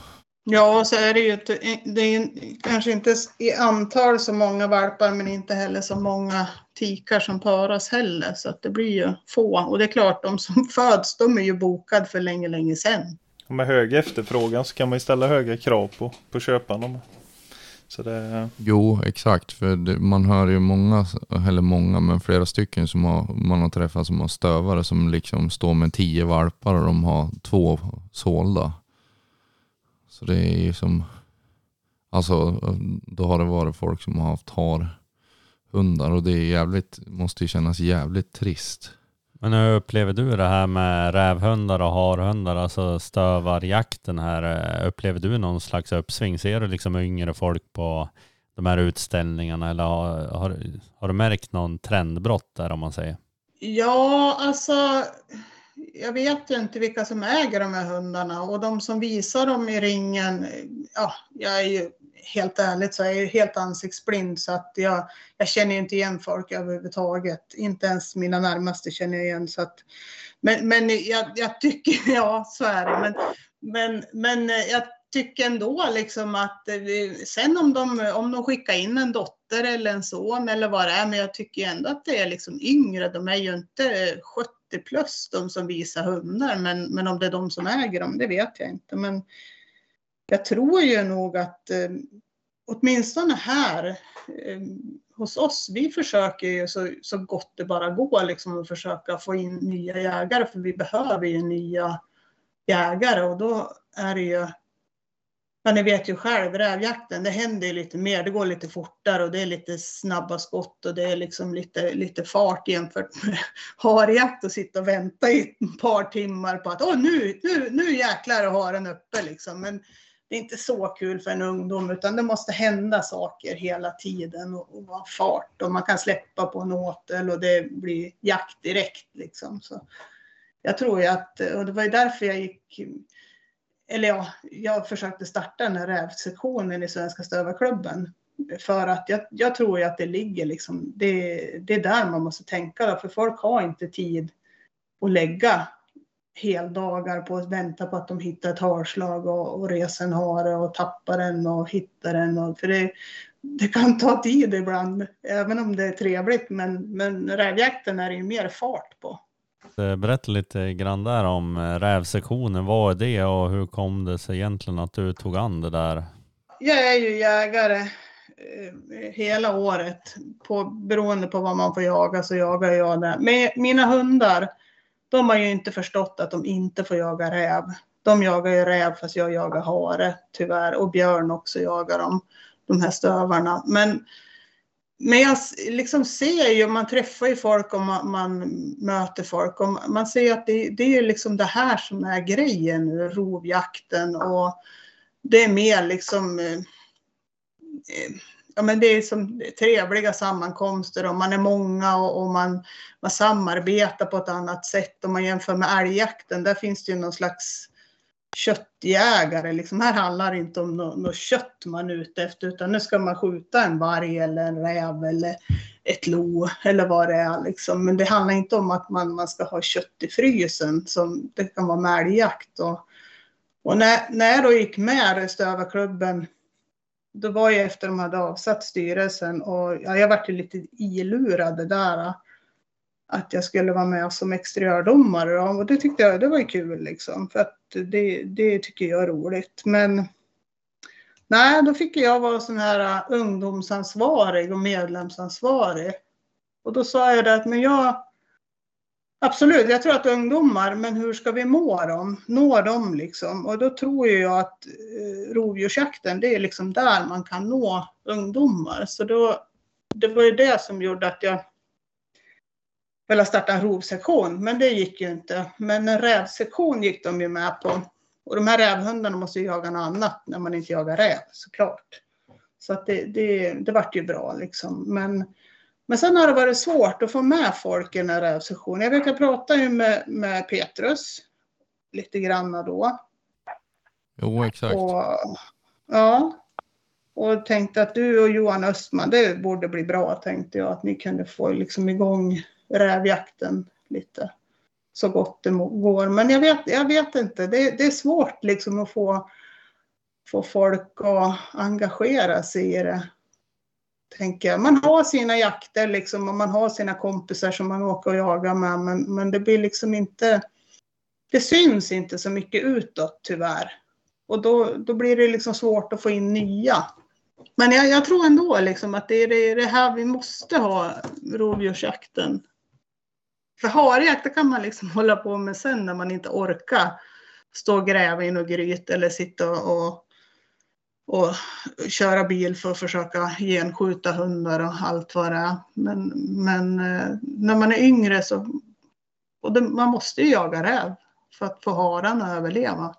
Ja, och så är det ju det är kanske inte i antal så många valpar men inte heller så många tikar som paras heller. Så att det blir ju få. Och det är klart, de som föds, de är ju bokade för länge, länge sedan. Och med hög efterfrågan så kan man ju ställa höga krav på, på köparna. Så det, Jo, exakt. För det, man hör ju många, eller många, men flera stycken som har, man har träffat som har stövare som liksom står med tio valpar och de har två sålda. Så det är ju som, alltså då har det varit folk som har haft harhundar och det är jävligt, måste ju kännas jävligt trist. Men hur upplever du det här med rävhundar och harhundar, alltså stövarjakten här? Upplever du någon slags uppsving? Ser du liksom yngre folk på de här utställningarna eller har, har, har du märkt någon trendbrott där om man säger? Ja, alltså. Jag vet ju inte vilka som äger de här hundarna och de som visar dem i ringen. Ja, jag är ju helt ärligt så är jag ju helt ansiktsblind så att jag, jag känner ju inte igen folk överhuvudtaget. Inte ens mina närmaste känner jag igen så att. Men, men jag, jag tycker, ja så är det. Men, men, men jag tycker ändå liksom att sen om de, om de skickar in en dotter eller en son eller vad det är, men jag tycker ändå att det är liksom yngre. De är ju inte 70 plus de som visar hundar, men, men om det är de som äger dem, det vet jag inte. Men jag tror ju nog att eh, åtminstone här eh, hos oss, vi försöker ju så, så gott det bara går liksom att försöka få in nya jägare, för vi behöver ju nya jägare och då är det ju Ja, ni vet ju själv, rävjakten, det händer ju lite mer. Det går lite fortare och det är lite snabba skott och det är liksom lite, lite fart jämfört med harjakt och sitta och vänta i ett par timmar på att Åh, nu, nu, nu jäklar är haren uppe liksom. Men det är inte så kul för en ungdom utan det måste hända saker hela tiden och, och vara fart och man kan släppa på en åtel och det blir jakt direkt liksom. Så jag tror ju att, och det var ju därför jag gick eller ja, jag försökte starta den här rävsektionen i Svenska Stövarklubben. För att jag, jag tror ju att det ligger liksom, det, det är där man måste tänka då, för folk har inte tid att lägga heldagar på att vänta på att de hittar ett harslag och, och resen har och tappar den och hittar den. Och, för det, det kan ta tid ibland, även om det är trevligt, men, men rävjakten är det ju mer fart på. Eh, berätta lite grann där om eh, rävsektionen. Vad är det och hur kom det sig egentligen att du tog an det där? Jag är ju jägare eh, hela året. På, beroende på vad man får jaga så jagar jag det. Men mina hundar, de har ju inte förstått att de inte får jaga räv. De jagar ju räv fast jag jagar hare tyvärr. Och björn också jagar de, de här stövarna. Men, men jag liksom ser ju, man träffar ju folk och man, man möter folk. Och man ser att det, det är liksom det här som är grejen nu, rovjakten. Och det är mer liksom eh, eh, ja, men det är som trevliga sammankomster och man är många och, och man, man samarbetar på ett annat sätt. Om man jämför med älgjakten, där finns det ju någon slags köttjägare. Liksom här handlar det inte om något, något kött man är ute efter, utan nu ska man skjuta en varg eller en räv eller ett lo eller vad det är. Liksom. Men det handlar inte om att man, man ska ha kött i frysen, som det kan vara med älgjakt. Och, och när, när jag då gick med i Stövarklubben då var jag efter de hade avsatt styrelsen och ja, jag vart ju lite ilurad det där. Att jag skulle vara med som exteriördomare och det tyckte jag det var kul liksom. För att det, det tycker jag är roligt. Men Nej, då fick jag vara sån här äh, ungdomsansvarig och medlemsansvarig. Och då sa jag det att men jag Absolut, jag tror att ungdomar, men hur ska vi må dem? Nå dem liksom? Och då tror jag att eh, rovdjursjakten, det är liksom där man kan nå ungdomar. Så då, det var ju det som gjorde att jag ville starta en rovsektion, men det gick ju inte. Men en rävsektion gick de ju med på. Och de här rävhundarna måste ju jaga något annat när man inte jagar räv såklart. Så att det, det, det vart ju bra liksom. Men, men sen har det varit svårt att få med folk i den här rävsessionen. Jag vet jag pratade ju med, med Petrus lite grann då. Jo, exakt. Och, ja. Och tänkte att du och Johan Östman, det borde bli bra tänkte jag. Att ni kunde få liksom igång rävjakten lite så gott det går. Men jag vet, jag vet inte, det, det är svårt liksom att få, få folk att engagera sig i det. Tänker jag. Man har sina jakter liksom och man har sina kompisar som man åker och jagar med men, men det blir liksom inte, det syns inte så mycket utåt tyvärr. Och då, då blir det liksom svårt att få in nya. Men jag, jag tror ändå liksom att det är det, det här vi måste ha rovdjursjakten för harjakt kan man liksom hålla på med sen när man inte orkar stå och gräva i något gryt eller sitta och, och köra bil för att försöka genskjuta hundar och allt vad det är. Men, men eh, när man är yngre så och det, man måste ju jaga räv för att få haren att överleva.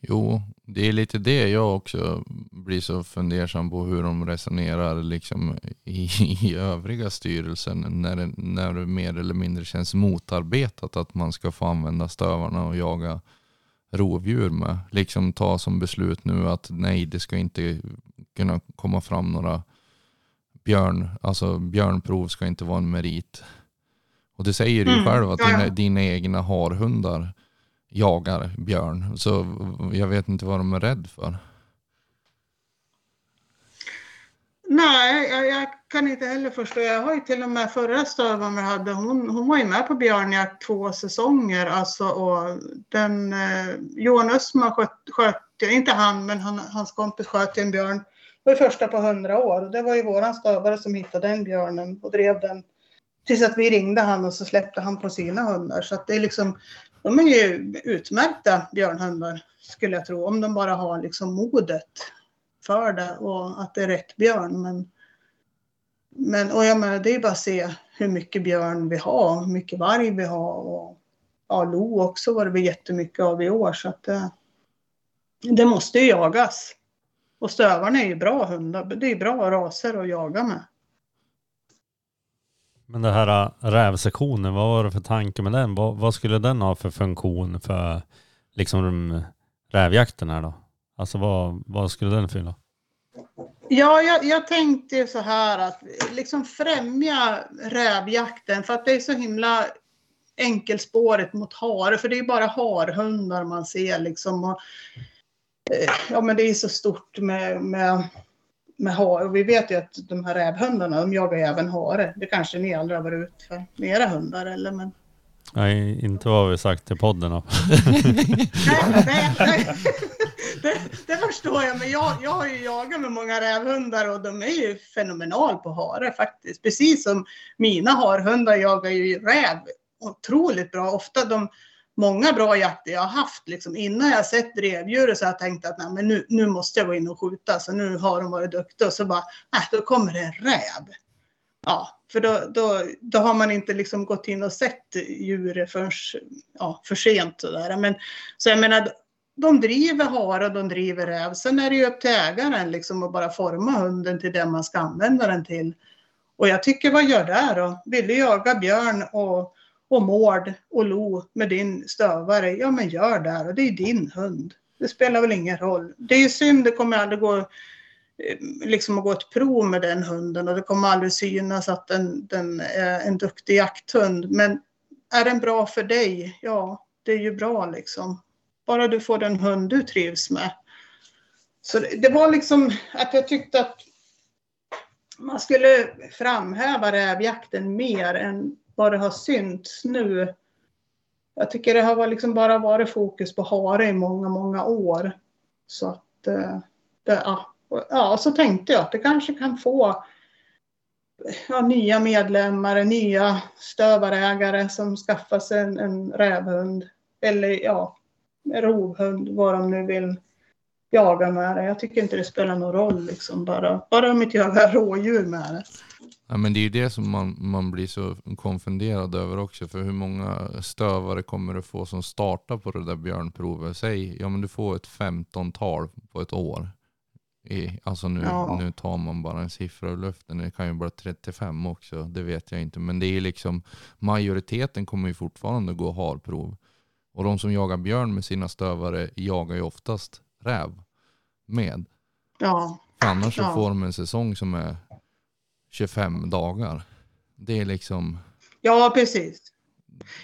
Jo, det är lite det jag också blir så fundersam på hur de resonerar liksom i, i övriga styrelsen när det, när det mer eller mindre känns motarbetat att man ska få använda stövarna och jaga rovdjur med. Liksom ta som beslut nu att nej, det ska inte kunna komma fram några björn, alltså björnprov ska inte vara en merit. Och det säger du mm, själv att dina, dina egna harhundar jagar björn. Så jag vet inte vad de är rädda för. Nej, jag, jag, kan inte heller förstå. Jag har ju till och med förra stövaren vi hade, hon, hon var ju med på björnjakt två säsonger. Alltså, och den, eh, Johan Östman sköt, sköt, inte han, men han, hans kompis sköt en björn. Det var första på hundra år. Det var ju våran stövare som hittade den björnen och drev den tills att vi ringde han och så släppte han på sina hundar. Så att det är liksom, de är ju utmärkta björnhundar skulle jag tro. Om de bara har liksom modet för det och att det är rätt björn. Men, men och jag menar, det är bara att se hur mycket björn vi har, hur mycket varg vi har. Och, ja, lo också var det väl jättemycket av i år. Så att det, det måste ju jagas. Och stövarna är ju bra hundar. Det är bra raser att jaga med. Men det här äh, rävsektionen, vad var det för tanke med den? Vad, vad skulle den ha för funktion för liksom rävjakten här då? Alltså vad, vad skulle den fylla? Ja, jag, jag tänkte så här att liksom främja rävjakten för att det är så himla enkelspårigt mot hare, för det är bara harhundar man ser liksom. Och, eh, ja, men det är så stort med, med med hare. Och vi vet ju att de här rävhundarna, de jagar även hare. Det kanske ni aldrig har varit ut för med era hundar eller? Men... Nej, inte vad vi sagt till podden. nej, nej, nej. Det, det, förstår jag, men jag, jag har ju jagat med många rävhundar och de är ju fenomenal på hare faktiskt. Precis som mina harhundar jagar ju räv otroligt bra. Ofta de många bra jakter jag har haft. Liksom, innan jag sett revdjuret så har jag tänkt att nej, men nu, nu måste jag gå in och skjuta. Så nu har de varit duktiga. Och så bara, nej, då kommer det en räv. Ja, för då, då, då har man inte liksom gått in och sett djuret förrän ja, för sent. Så, där. Men, så jag menar, de driver hare och de driver räv. Sen är det ju upp till ägaren liksom att bara forma hunden till det man ska använda den till. Och jag tycker, vad gör det då? Vill du jaga björn och och mård och lo med din stövare, ja men gör det och det är din hund. Det spelar väl ingen roll. Det är ju synd, det kommer aldrig gå eh, liksom att gå ett prov med den hunden och det kommer aldrig synas att den, den är en duktig jakthund. Men är den bra för dig? Ja, det är ju bra liksom. Bara du får den hund du trivs med. Så det var liksom att jag tyckte att man skulle framhäva rävjakten mer än vad det har synts nu. Jag tycker det har liksom bara varit fokus på hare i många, många år. Så att eh, det, ja, Och, ja, så tänkte jag att det kanske kan få ja, nya medlemmar, nya stövarägare som skaffar sig en, en rävhund. Eller ja, rovhund, vad de nu vill jaga med det. Jag tycker inte det spelar någon roll liksom. Bara, bara de inte jagar rådjur med det. Ja, men det är ju det som man, man blir så konfunderad över också. För hur många stövare kommer du få som startar på det där björnprovet? Säg, ja men du får ett 15-tal på ett år. I, alltså nu, Ja. nu tar man bara en siffra ur luften. Det kan ju vara 35 också, det vet jag inte. Men det är liksom, majoriteten kommer ju fortfarande gå harprov. Och de som jagar björn med sina stövare jagar ju oftast räv med. Ja, För annars så Ja. får de en säsong som är 25 dagar. Det är liksom, ja precis.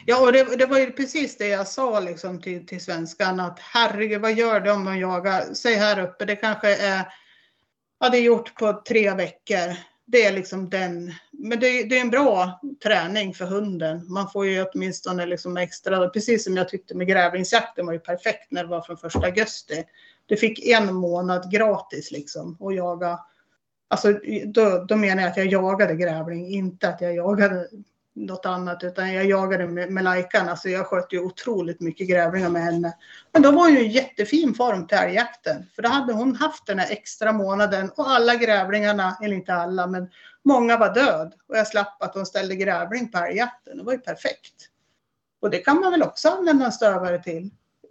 Ja, och det, det var ju precis det jag sa liksom till, till svenskan att herregud, vad gör det om de jagar? Säg här uppe, det kanske är, ja det är gjort på tre veckor. Det är liksom den, men det, det är en bra träning för hunden. Man får ju åtminstone liksom extra, precis som jag tyckte med grävlingsjakten var ju perfekt när det var från första augusti. Du fick en månad gratis liksom och jaga. Alltså då, då menar jag att jag jagade grävling, inte att jag jagade något annat utan jag jagade med, med lajkan. Alltså jag sköt ju otroligt mycket grävlingar med henne. Men då var hon ju i jättefin form till älgjakten. För då hade hon haft den här extra månaden och alla grävlingarna, eller inte alla, men många var död. Och jag slapp att hon ställde grävling på älgjakten. Det var ju perfekt. Och det kan man väl också använda en stövare till.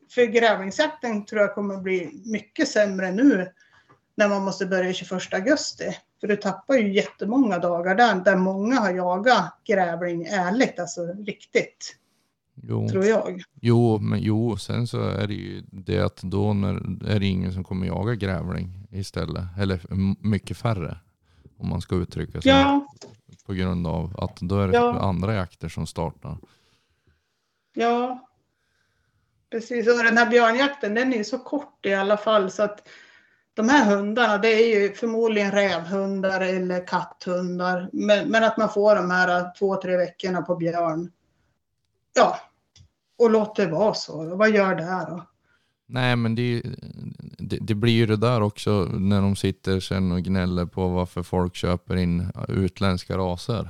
För grävlingsjakten tror jag kommer bli mycket sämre nu när man måste börja 21 augusti. För du tappar ju jättemånga dagar där, där många har jagat grävling ärligt, alltså riktigt, jo, tror jag. jo, men jo, sen så är det ju det att då när, är det ingen som kommer jaga grävling istället. Eller mycket färre. Om man ska uttrycka sig. Ja, På grund av att då är det Ja. andra jakter som startar. ja. Precis, och den här björnjakten den är ju så kort i alla fall så att de här hundarna det är ju förmodligen rävhundar eller katthundar. Men, men att man får de här två, tre veckorna på björn. Ja, och låt det vara så. Vad gör det här då? Nej men det, det, det blir ju det där också när de sitter sen och gnäller på varför folk köper in utländska raser.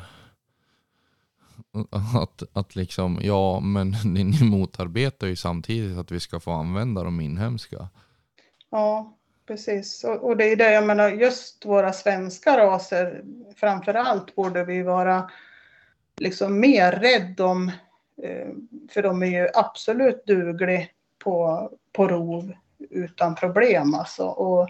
Att, att liksom, ja men ni, ni motarbetar ju samtidigt att vi ska få använda de inhemska. Ja, precis. Och, och det är det jag menar, just våra svenska raser framför allt borde vi vara liksom mer rädd om. Eh, för de är ju absolut dugliga på, på rov utan problem alltså. Och,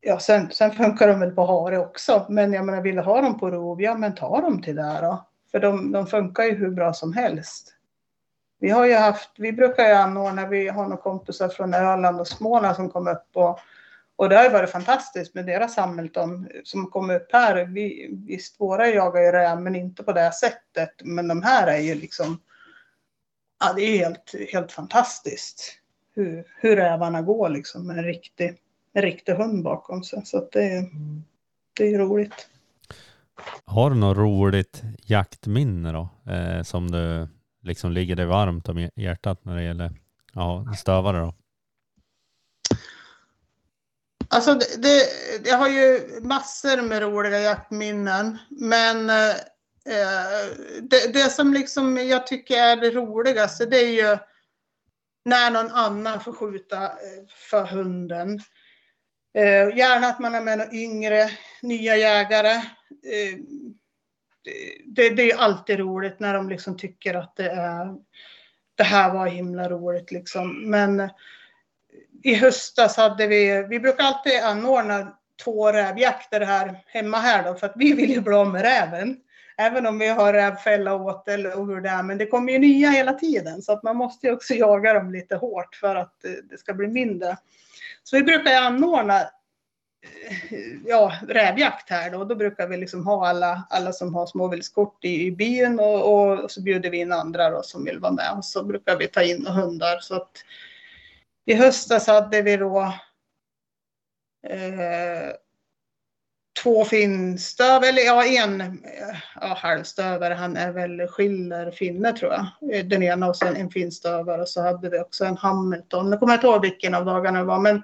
ja, sen, sen funkar de väl på hare också. Men jag menar, vill du ha dem på rov, ja men ta dem till det då. För de, de funkar ju hur bra som helst. Vi har ju haft, vi brukar ju anordna, vi har några kompisar från Öland och Småland som kom upp och, och det har ju varit fantastiskt med deras Hamilton som kom upp här. Vi, visst, våra jagar ju räv men inte på det här sättet. Men de här är ju liksom, ja det är ju helt, helt fantastiskt hur, hur rävarna går liksom med en riktig, en riktig hund bakom sig. Så att det, är- det är ju roligt. Har du något roligt jaktminne då? Eh, som du liksom ligger dig varmt om hjärtat när det gäller ja, stövare då? Alltså det, det, jag har ju massor med roliga jaktminnen. Men eh, det, det som liksom jag tycker är det roligaste det är ju när någon annan får skjuta eh, för hunden. Eh, gärna att man är med några yngre, nya jägare. Eh, det, det är alltid roligt när de liksom tycker att det är det här var himla roligt liksom. Men i höstas hade vi, vi brukar alltid anordna två rävjakter här hemma här då för att vi vill ju bli av med räven. Även om vi har rävfälla åt eller och hur det är. Men det kommer ju nya hela tiden så att man måste ju också jaga dem lite hårt för att det ska bli mindre. Så vi brukar anordna Eh, ja, rävjakt här då. Då brukar vi liksom ha alla, alla som har småviltskort i, i byn och, och så bjuder vi in andra då som vill vara med. Och så brukar vi ta in hundar. Så att i höstas hade vi då eh, två finstöv, eller ja en ja, halvstövare, han är väl skiller finne tror jag. Eh, den ena och sen en finstövare och så hade vi också en Hamilton. Nu kommer jag inte ihåg vilken av dagarna det var men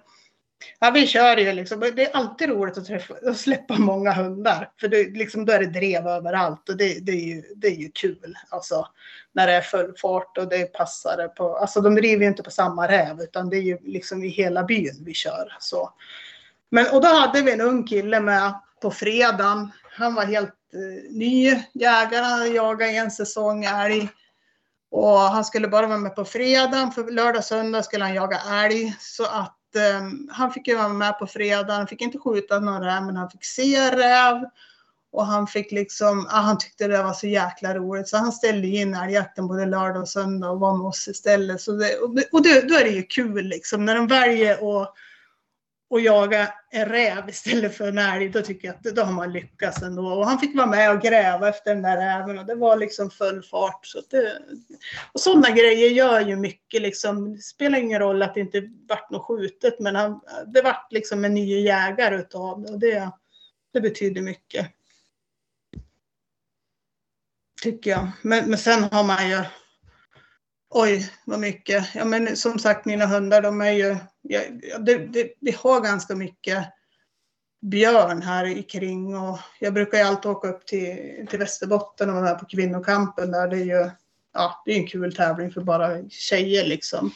Ja, vi kör ju liksom. Det är alltid roligt att, träffa, att släppa många hundar. För det, liksom, då är det drev överallt och det, det, är ju, det är ju kul. Alltså, när det är full fart och det passar på. Alltså de driver ju inte på samma räv utan det är ju liksom i hela byn vi kör. Så. Men, och då hade vi en ung kille med på fredagen. Han var helt eh, ny jägare, han hade jagat en säsong älg. Och han skulle bara vara med på fredagen, för lördag söndag skulle han jaga älg. Så att um, han fick ju vara med på fredag, han fick inte skjuta någon räv, men han fick se räv. Och han fick liksom, ah, han tyckte det var så jäkla roligt så han ställde in älgjakten både lördag och söndag och var med oss istället. Så det, och och det, då är det ju kul liksom när de väljer att och jaga en räv istället för en älg, då tycker jag att då har man lyckats ändå. Och han fick vara med och gräva efter den där räven och det var liksom full fart. Så det, och sådana grejer gör ju mycket liksom. Det spelar ingen roll att det inte vart något skjutet, men han, det vart liksom en ny jägare utav det och det, det betyder mycket. Tycker jag. Men, men sen har man ju Oj, vad mycket. Ja, men som sagt, mina hundar, de är ju... Ja, det, det, vi har ganska mycket björn här kring och jag brukar ju alltid åka upp till, till Västerbotten och vara med på kvinnokampen där. Det är ju ja, det är en kul tävling för bara tjejer liksom.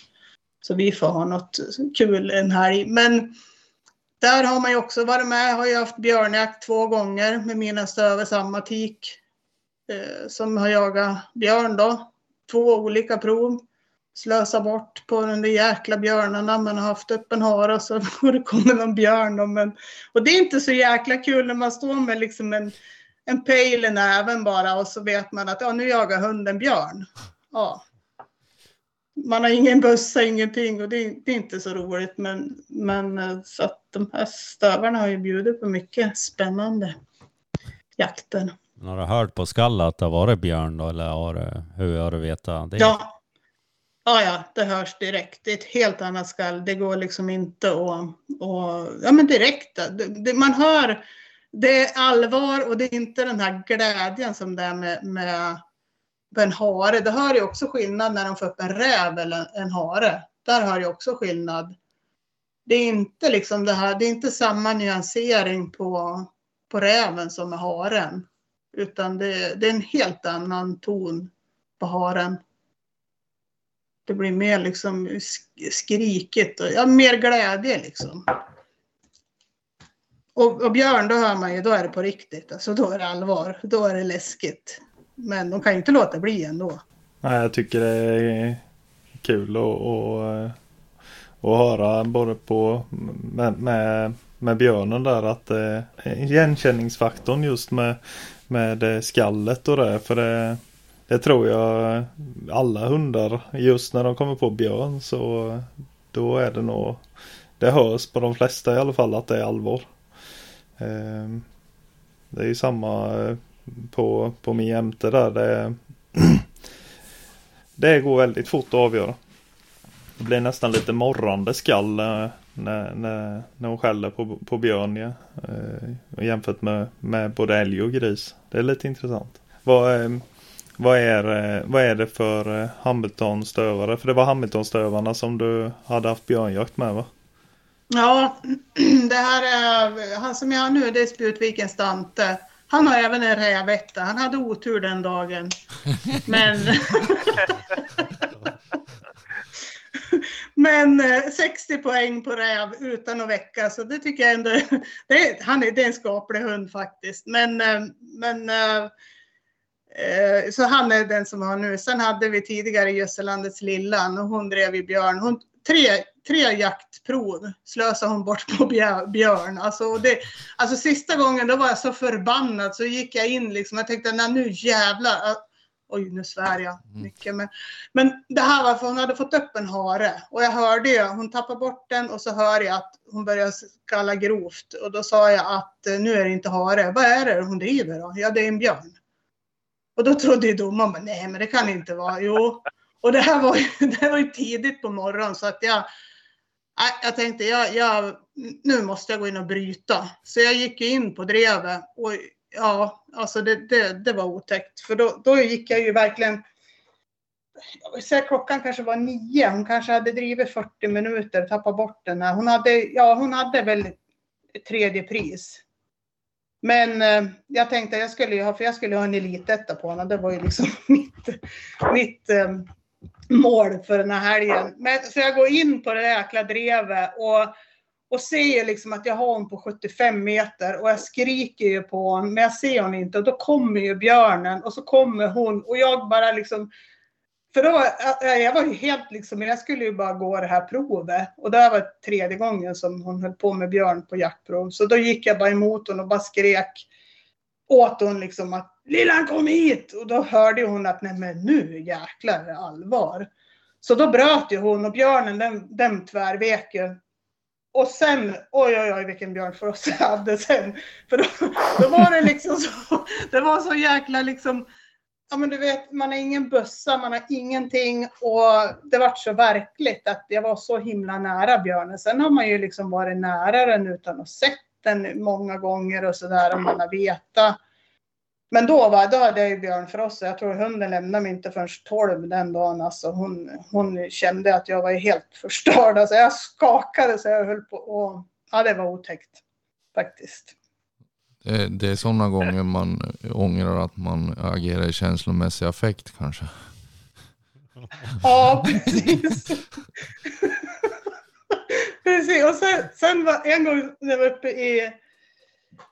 Så vi får ha något kul en helg. Men där har man ju också varit med. Jag har ju haft björnjakt två gånger med mina stövare, samma tik eh, som har jagat björn då två olika prov. Slösa bort på den där jäkla björnarna. Man har haft upp en hare och så och det kommer någon björn. Och, men, och det är inte så jäkla kul när man står med liksom en, en pejl i näven bara och så vet man att ja, nu jagar hunden björn. Ja. Man har ingen bössa, ingenting och det är, det är, inte så roligt. Men, men eh, så att de här stövarna har ju bjudit på mycket spännande jakter. Har du hört på skallet att det har varit björn då, eller har du, hur har du vetat det? Ja. ja, ja, det hörs direkt. Det är ett helt annat skall. Det går liksom inte att... Och, ja, men direkt. Det, det, man hör, det är allvar och det är inte den här glädjen som det är med, med en hare. Det hör ju också skillnad när de får upp en räv eller en hare. Där hör jag också skillnad. Det är inte liksom det här, det är inte samma nyansering på, på räven som med haren. Utan det, det är en helt annan ton på haren. Det blir mer liksom skrikigt och ja, mer glädje liksom. Och, och, björn, då hör man ju, då är det på riktigt. Alltså då är det allvar. Då är det läskigt. Men de kan ju inte låta bli ändå. Nej, jag tycker det är kul att, att, att höra både på med, med, med björnen där att eh, igenkänningsfaktorn just med med eh, skallet och det. För det, det tror jag alla hundar, just när de kommer på björn så då är det nog, det hörs på de flesta i alla fall att det är allvar. Ehm, det är ju samma eh, på, på min jämte där. Det, det går väldigt fort att avgöra. Det blir nästan lite morrande skall eh, när, när, när hon skäller på, på björn ja. eh, jämfört med, med både älg och gris. Det är lite intressant. Vad, eh, vad, är, eh, vad är det för eh, Hamilton-stövare? För det var Hamilton-stövarna som du hade haft björnjakt med va? Ja, det här är han som jag har nu, det är Spjutvikens Dante. Han har även en rävetta. Han hade otur den dagen. Men Men eh, 60 poäng på räv utan att väcka, så det tycker jag ändå, det är, han är, det är en skaplig hund faktiskt. Men, eh, men eh, så han är den som har nu. Sen hade vi tidigare Gösselandets Lillan och hon drev i björn. Hon, tre, tre jaktprov slösade hon bort på björn. Alltså, det, alltså sista gången då var jag så förbannad så gick jag in liksom. Jag tänkte, nej nu jävlar oj nu svär jag mm. mycket. Men, men det här var för hon hade fått upp en hare och jag hörde ju, hon tappade bort den och så hör jag att hon börjar skalla grovt och då sa jag att eh, nu är det inte hare. Vad är det hon driver då? Ja det är en björn. Och då trodde ju domaren, nej men det kan det inte vara. Jo. Och det här var ju, det var ju tidigt på morgonen så att jag, jag tänkte jag, jag, nu måste jag gå in och bryta. Så jag gick in på drevet och ja, alltså det, det, det var otäckt. För då, då gick jag ju verkligen jag vill säga klockan kanske var nio. Hon kanske hade drivit 40 minuter, tappat bort den här. Hon hade, ja, hon hade väl tredje pris. Men eh, jag tänkte jag skulle ha, för jag skulle ha en elitetta på henne. Det var ju liksom mitt, mitt eh, mål för den här helgen. Men, så jag går in på det jäkla drevet och, och ser liksom att jag har hon på 75 meter och jag skriker ju på honom men jag ser hon inte och då kommer ju björnen och så kommer hon och jag bara liksom för då, eh, jag var ju helt liksom, jag skulle ju bara gå det här provet. Och det här var tredje gången som hon höll på med Björn på jaktprov. Så då gick jag bara emot hon och bara skrek åt hon liksom att Lillan kom hit! Och då hörde hon att nej men nu jäklar är det allvar. Så då bröt ju hon och björnen den, den tvärvek ju. Och sen, oj oj oj vilken björnfrost jag hade sen. För då, då var det liksom så, det var så jäkla liksom ja men du vet, man har ingen bössa, man har ingenting och det vart så verkligt att jag var så himla nära björnen. Sen har man ju liksom varit nära den utan att sett den många gånger och sådär om man har vetat. Men då, var, då hade jag ju björn för oss. Jag tror hunden lämnade mig inte förrän 12 den dagen. Alltså hon, hon kände att jag var helt förstörd. Alltså jag skakade så jag höll på och ja, det var otäckt faktiskt. Det, det är sådana gånger man ångrar att man agerar i känslomässig affekt kanske. Ja, precis. precis. Och sen, sen var en gång när jag var uppe i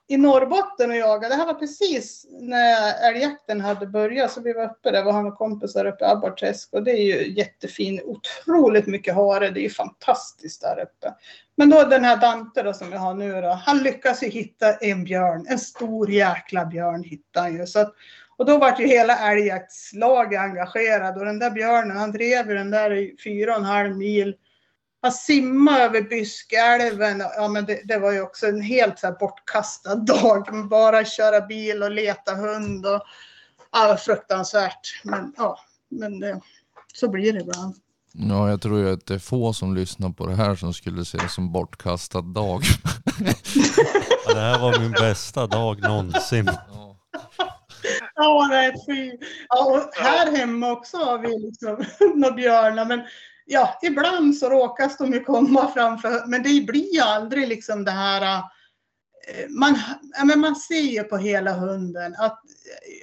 i Norrbotten och jagade. Det här var precis när älgjakten hade börjat så vi var uppe där, var han och kompisar uppe i Abborrträsk och det är ju jättefin, otroligt mycket hare, det är ju fantastiskt där uppe. Men då den här Dante då som jag har nu då, han lyckas ju hitta en björn, en stor jäkla björn hittade han ju. Så att, och då var ju hela älgjaktslaget engagerad och den där björnen, han drev ju den där i fyra och en halv mil han simmade över Byskälven. Ja, men det, det, var ju också en helt så här bortkastad dag. Bara köra bil och leta hund. Och, ja, fruktansvärt. Men ja, men det, så blir det ibland. Ja, jag tror ju att det är få som lyssnar på det här som skulle se det som bortkastad dag. ja, det här var min bästa dag någonsin. Ja, det är fy. Ja, och här hemma också har vi liksom några björnar. Men ja, ibland så råkas de ju komma framför, men det blir ju aldrig liksom det här eh, man, ja, men man ser ju på hela hunden att,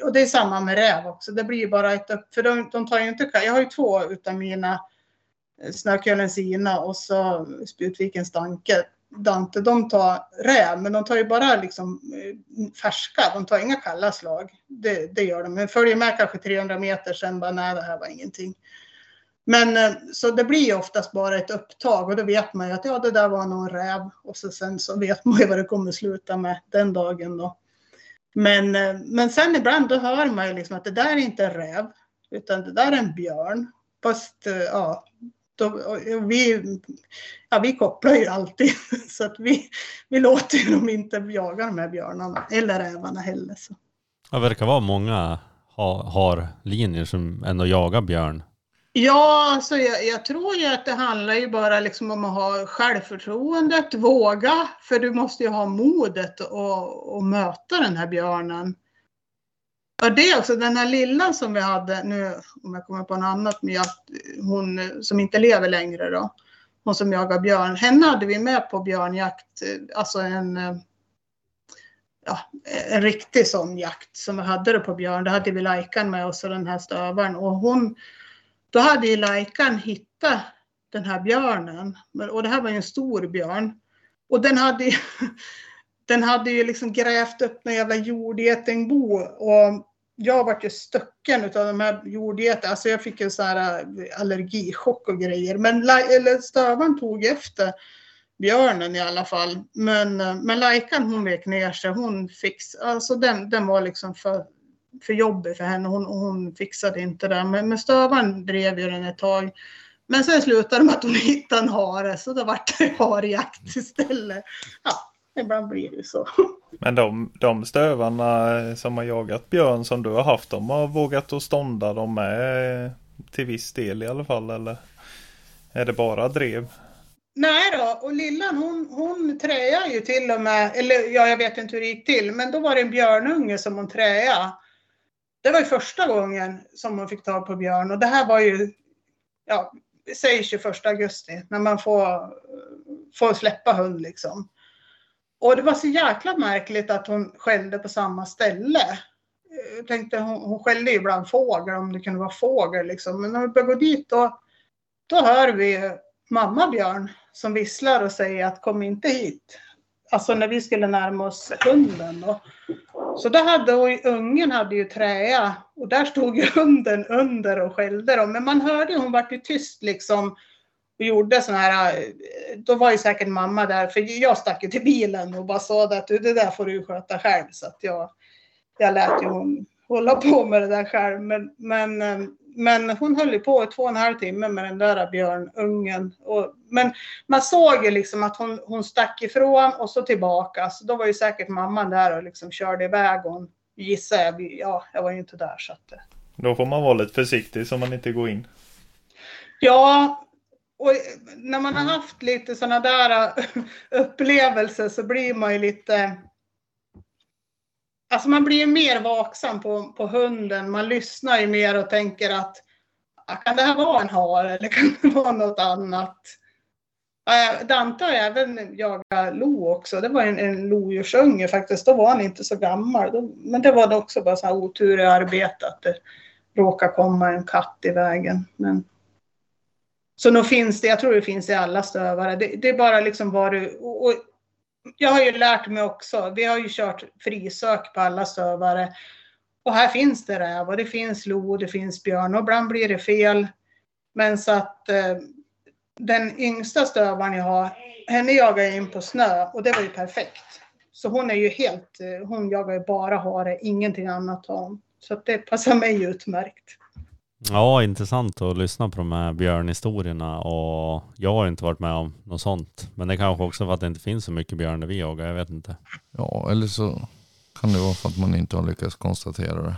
och det är samma med räv också, det blir ju bara ett upp, för de, de tar ju inte, jag har ju två utav mina eh, Snökullen Snökölen Sina och så Spjutvikens Danke, Dante, de tar räv, men de tar ju bara liksom eh, färska, de tar inga kalla slag. Det, det gör de, men följer med kanske 300 meter sen bara, nej det här var ingenting. Men eh, så det blir ju oftast bara ett upptag och då vet man ju att ja, det där var någon räv och så sen så vet man ju vad det kommer sluta med den dagen då. Men, eh, men sen ibland då hör man ju liksom att det där är inte en räv utan det där är en björn. Fast eh, ja, då, vi, ja, vi kopplar ju alltid så att vi, vi låter ju dem inte jaga de här björnarna eller rävarna heller. Så. Det verkar vara många har, har linjer som ändå jagar björn Ja, alltså jag, jag, tror ju att det handlar ju bara liksom om att ha självförtroendet, våga, för du måste ju ha modet att möta den här björnen. Och det är också den här lilla som vi hade nu, om jag kommer på något annat, med att hon som inte lever längre då, hon som jagar björn, henne hade vi med på björnjakt, alltså en, ja, en riktig sån jakt som vi hade då på björn. Då hade vi Lajkan med oss och den här stövaren och hon då hade ju Lajkan hittat den här björnen. Och det här var ju en stor björn. Och den hade ju, den hade ju liksom grävt upp någon jävla jordgetingbo. Och jag vart ju stucken av de här jordgetingarna. Alltså jag fick ju så här eh, allergichock och grejer. Men eller stövaren tog efter björnen i alla fall. Men, eh, men Lajkan hon vek ner sig. Hon fix, alltså den, den var liksom för för jobbig för henne. Hon, hon fixade inte det. Men, men stövaren drev ju den ett tag. Men sen slutade det med att hon hittade en hare så då vart det harjakt istället. Ja, ibland blir det så. Men de, de stövarna som har jagat björn som du har haft, de har vågat att stånda dem med till viss del i alla fall eller? Är det bara drev? Nej då, och lillan hon, hon träade ju till och med, eller ja jag vet inte hur det gick till, men då var det en björnunge som hon träade det var ju första gången som hon fick tag på björn och det här var ju, ja, säg 21 augusti när man får, får släppa hund liksom. Och det var så jäkla märkligt att hon skällde på samma ställe. Jag tänkte hon, hon skällde ju ibland fågel om det kunde vara fågel liksom. Men när vi började gå dit då, då hör vi mamma Björn som visslar och säger att kom inte hit. Alltså när vi skulle närma oss hunden. Då. Så då hade hon, ungen hade ju träa och där stod ju hunden under och skällde dem. Men man hörde hon vart ju tyst liksom och gjorde sådana här, eh, då var ju säkert mamma där, för jag stack ju till bilen och bara sa att det där får du sköta själv. Så att jag, jag lät ju hon hålla på med det där själv. Men, men, eh, men hon höll ju på i två och en halv timme med den där björnungen. Och, men man såg ju liksom att hon, hon stack ifrån och så tillbaka. Så då var ju säkert mamman där och liksom körde iväg. Hon gissar jag, ja, jag var ju inte där så att. Då får man vara lite försiktig så man inte går in. Ja, och när man har haft lite sådana där upplevelser så blir man ju lite Alltså man blir ju mer vaksam på, på hunden. Man lyssnar ju mer och tänker att ah, kan det här vara en hare eller kan det vara något annat? Dante har även jagat lo också. Det var en, en lodjursunge faktiskt. Då var han inte så gammal. Men det var också bara så här otur i arbetet att det råkade komma en katt i vägen. Men... Så nog finns det, jag tror det finns i alla stövare. Det, det är bara liksom vad du... Och, och jag har ju lärt mig också. Vi har ju kört frisök på alla stövare. Och här finns det räv och det finns lo och det finns björn och ibland blir det fel. Men så att eh, den yngsta stövaren jag har, henne jagar jag in på snö och det var ju perfekt. Så hon är ju helt, eh, hon jagar ju bara hare, ingenting annat har hon. Så att det passar mig utmärkt. Ja, intressant att lyssna på de här björnhistorierna och jag har inte varit med om något sånt. Men det kanske också för att det inte finns så mycket björn där vi jagar, jag vet inte. Ja, eller så kan det vara för att man inte har lyckats konstatera det.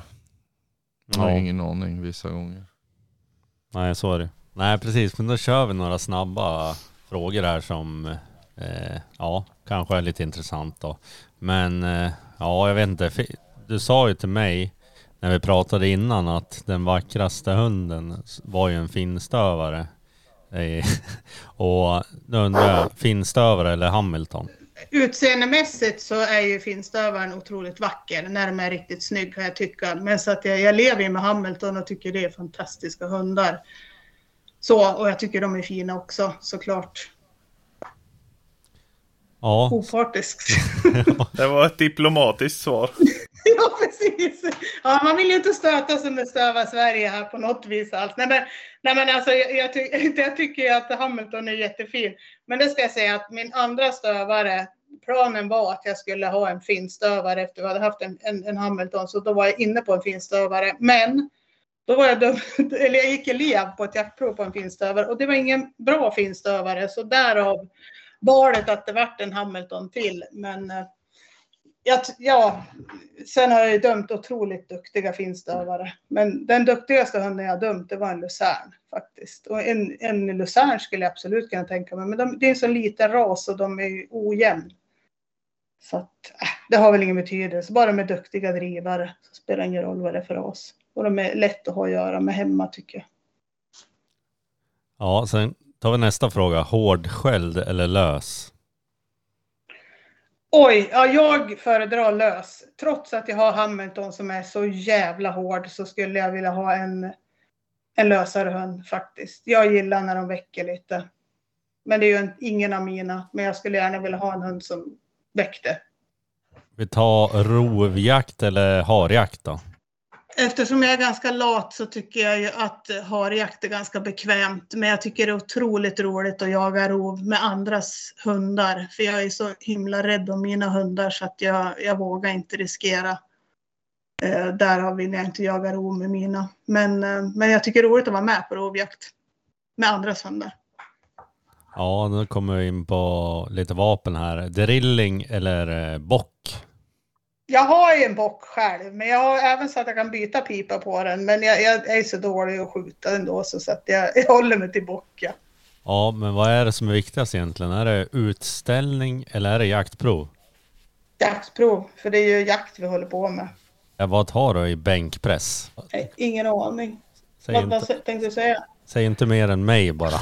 Man har Ja. ingen aning vissa gånger. Nej, så är det. Nej, precis. Men då kör vi några snabba frågor här som eh, ja, kanske är lite intressant då. Men eh, ja, jag vet inte. Du sa ju till mig när vi pratade innan att den vackraste hunden var ju en finstövare. Och nu undrar jag, finstövare eller Hamilton? Utseendemässigt så är ju finstövaren otroligt vacker när de är riktigt snygg kan jag tycka. Men så att jag, jag lever ju med Hamilton och tycker det är fantastiska hundar. Så, och jag tycker de är fina också såklart. Ja, Opartiskt. Det var ett diplomatiskt svar. ja, precis. Ja, man vill ju inte stöta sig med Stöva Sverige här på något vis alls. Nej, men, nej, men alltså, jag, jag, ty jag tycker ju att Hamilton är jättefin. Men det ska jag säga att min andra stövare, planen var att jag skulle ha en finstövare efter vi hade haft en, en, en Hamilton. Så då var jag inne på en finstövare. Men då var jag dum, eller jag gick elev på ett jaktprov på en finstövare och det var ingen bra finstövare. Så därav valet att det vart en Hamilton till. Men eh, ja, ja, sen har jag ju dömt otroligt duktiga finstövare. Men den duktigaste hunden jag dömt det var en lucern faktiskt. Och en, en lucern skulle jag absolut kunna tänka mig. Men de, det är en så liten ras och de är ju ojämn. Så att, äh, det har väl ingen betydelse. Bara de är duktiga drivare så spelar det ingen roll vad det är för ras. Och de är lätt att ha att göra med hemma tycker jag. ja, sen tar vi nästa fråga. Hårdskälld eller lös? Oj, ja, jag föredrar lös. Trots att jag har Hamilton som är så jävla hård så skulle jag vilja ha en, en lösare hund faktiskt. Jag gillar när de väcker lite. Men det är ju en, ingen av mina. Men jag skulle gärna vilja ha en hund som väckte. Vi tar rovjakt eller harjakt då? Eftersom jag är ganska lat så tycker jag ju att harjakt är ganska bekvämt. Men jag tycker det är otroligt roligt att jaga rov med andras hundar. För jag är så himla rädd om mina hundar så att jag, jag vågar inte riskera. Eh, därav vill jag inte jaga rov med mina. Men, eh, men jag tycker det är roligt att vara med på rovjakt. Med andras hundar. Ja, nu kommer vi in på lite vapen här. Drilling eller eh, bock? Jag har ju en bock själv, men jag har även så att jag kan byta pipa på den. Men jag, jag är så dålig att skjuta ändå så, att jag, jag håller mig till bock. Ja. Ja, men vad är det som är viktigast egentligen? Är det utställning eller är det jaktprov? Jaktprov, för det är ju jakt vi håller på med. Ja, vad tar du i bänkpress? Nej, ingen aning. Säg Vad, vad inte, tänkte du säga? säg inte mer än mig bara.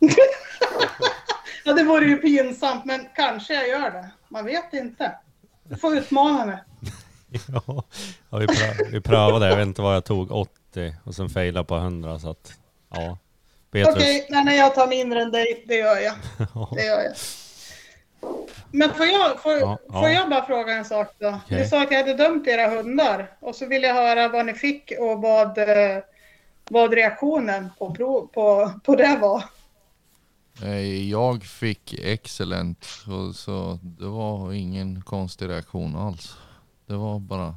Ja, det vore ju pinsamt, men kanske jag gör det. Man vet inte. Du får utmana mig. ja, ja, vi, prö- vi prövade. Jag vet inte vad jag tog. 80 och sen failade på 100 så att ja. Okej, nej, nej, jag tar mindre än dig. Det gör jag. Det gör jag. Men får jag, får, Ja, ja. får jag bara fråga en sak då? Okej. Ni sa att jag hade dömt era hundar och så vill jag höra vad ni fick och vad, eh, vad reaktionen på, på, på det var. Eh, Jag fick excellent och så det var ingen konstig reaktion alls. Det var bara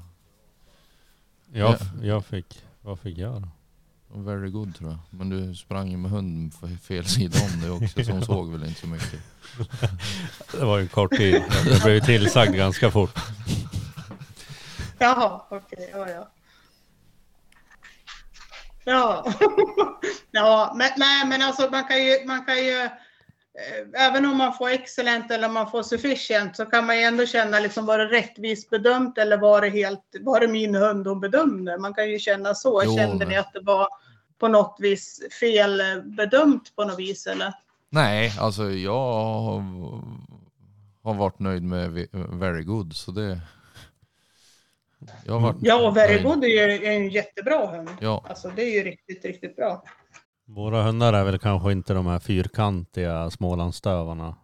Jag, jag fick, vad fick jag då? very good tror jag. Men du sprang ju med hunden på fel sida om det också så hon såg väl inte så mycket. Det var ju en kort tid. Jag blev ju tillsagd ganska fort. Jaha, okej, ja, ja. Ja, ja men, nej, men alltså man kan ju, man kan ju eh, även om man får excellent eller man får sufficient så kan man ju ändå känna liksom var det rättvist bedömt eller var det helt, var det min hund hon bedömde? Man kan ju känna så. Jo, Kände men- ni att det var på något vis fel eh, bedömt på något vis eller? Nej, alltså jag har, varit nöjd med ve- very good så det... Jag har varit Ja, Very nöjd. Good är ju en jättebra hund. Ja, Alltså det är ju riktigt, riktigt bra. Våra hundar är väl kanske inte de här fyrkantiga smålandsstövarna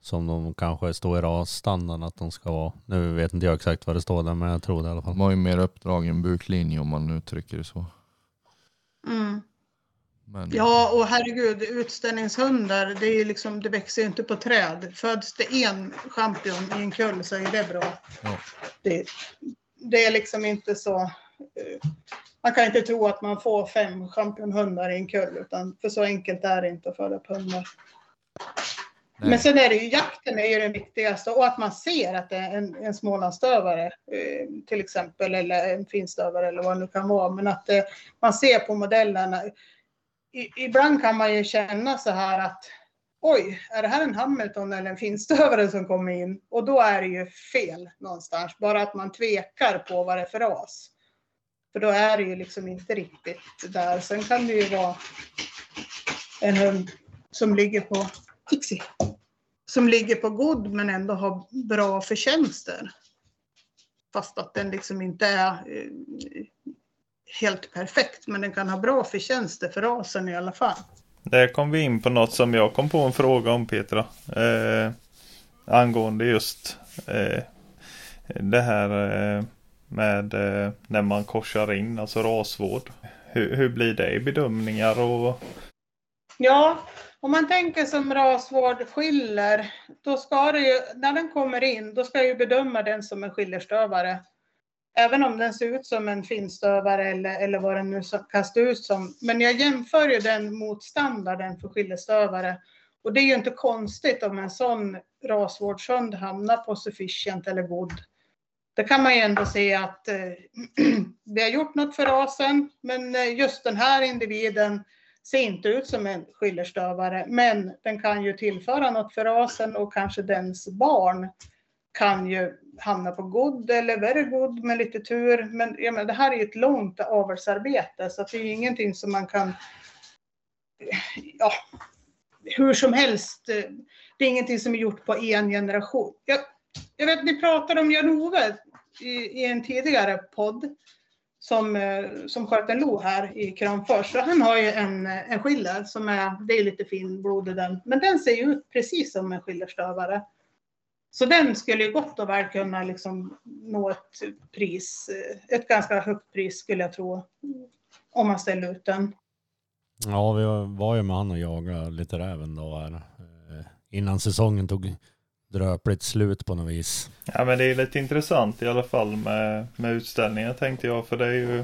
som de kanske står i rasstandarden att de ska vara. Nu vet inte jag exakt vad det står där men jag tror det i alla fall. de har ju mer uppdragen buklinje om man uttrycker det så. Mm. Men Ja, och herregud, utställningshundar, det, är liksom, det växer ju inte på träd. Föds det en champion i en kull så är det bra. Ja. Det, det är liksom inte så... eh, Man kan inte tro att man får fem championhundar i en kull, utan för så enkelt är det inte att föda upp hundar. nej. Men sen är det ju jakten är ju den viktigaste och att man ser att det är en, en smålandsstövare eh, till exempel eller en finstövare eller vad det nu kan vara. Men att eh, man ser på modellerna. I, ibland kan man ju känna så här att oj, är det här en Hamilton eller en finstövare som kommer in? Och då är det ju fel någonstans. Bara att man tvekar på vad det är för ras. För då är det ju liksom inte riktigt där. Sen kan det ju vara en hund som ligger på Tixi som ligger på god men ändå har bra förtjänster. Fast att den liksom inte är eh, helt perfekt, men den kan ha bra förtjänster för rasen i alla fall. Där kom vi in på något som jag kom på en fråga om Petra. Eh, angående just eh, det här eh, med eh, när man korsar in, alltså rasvård. Hur, hur blir det i bedömningar och Ja, om man tänker som rasvård skiller, då ska det ju, när den kommer in, då ska jag ju bedöma den som en skillerstövare. Även om den ser ut som en finstövare eller, eller vad den nu kan stå ut som. Men jag jämför ju den mot standarden för skillerstövare. Och det är ju inte konstigt om en sån rasvårdshund hamnar på sufficient eller god. Det kan man ju ändå se att eh, vi har gjort något för rasen, men eh, just den här individen ser inte ut som en skillerstövare, men den kan ju tillföra något för rasen och kanske dens barn kan ju hamna på god eller very good med lite tur. Men jag menar, det här är ju ett långt avelsarbete så att det är ingenting som man kan ja, hur som helst. Eh, det är ingenting som är gjort på en generation. Jag, jag vet, ni pratade om Jan-Ove i, i en tidigare podd som, eh, som sköt en lo här i Kramfors. Så han har ju en, en skiller som är, det är lite fin i den. Men den ser ju ut precis som en skillerstövare. Så den skulle ju gott och väl kunna liksom nå ett pris, ett ganska högt pris skulle jag tro. Om man ställer ut den. Ja, vi var ju med han och jagade lite räven då här. eh, Innan säsongen tog dröpligt slut på något vis. Ja men det är lite intressant i alla fall med, med utställningar tänkte jag för det är ju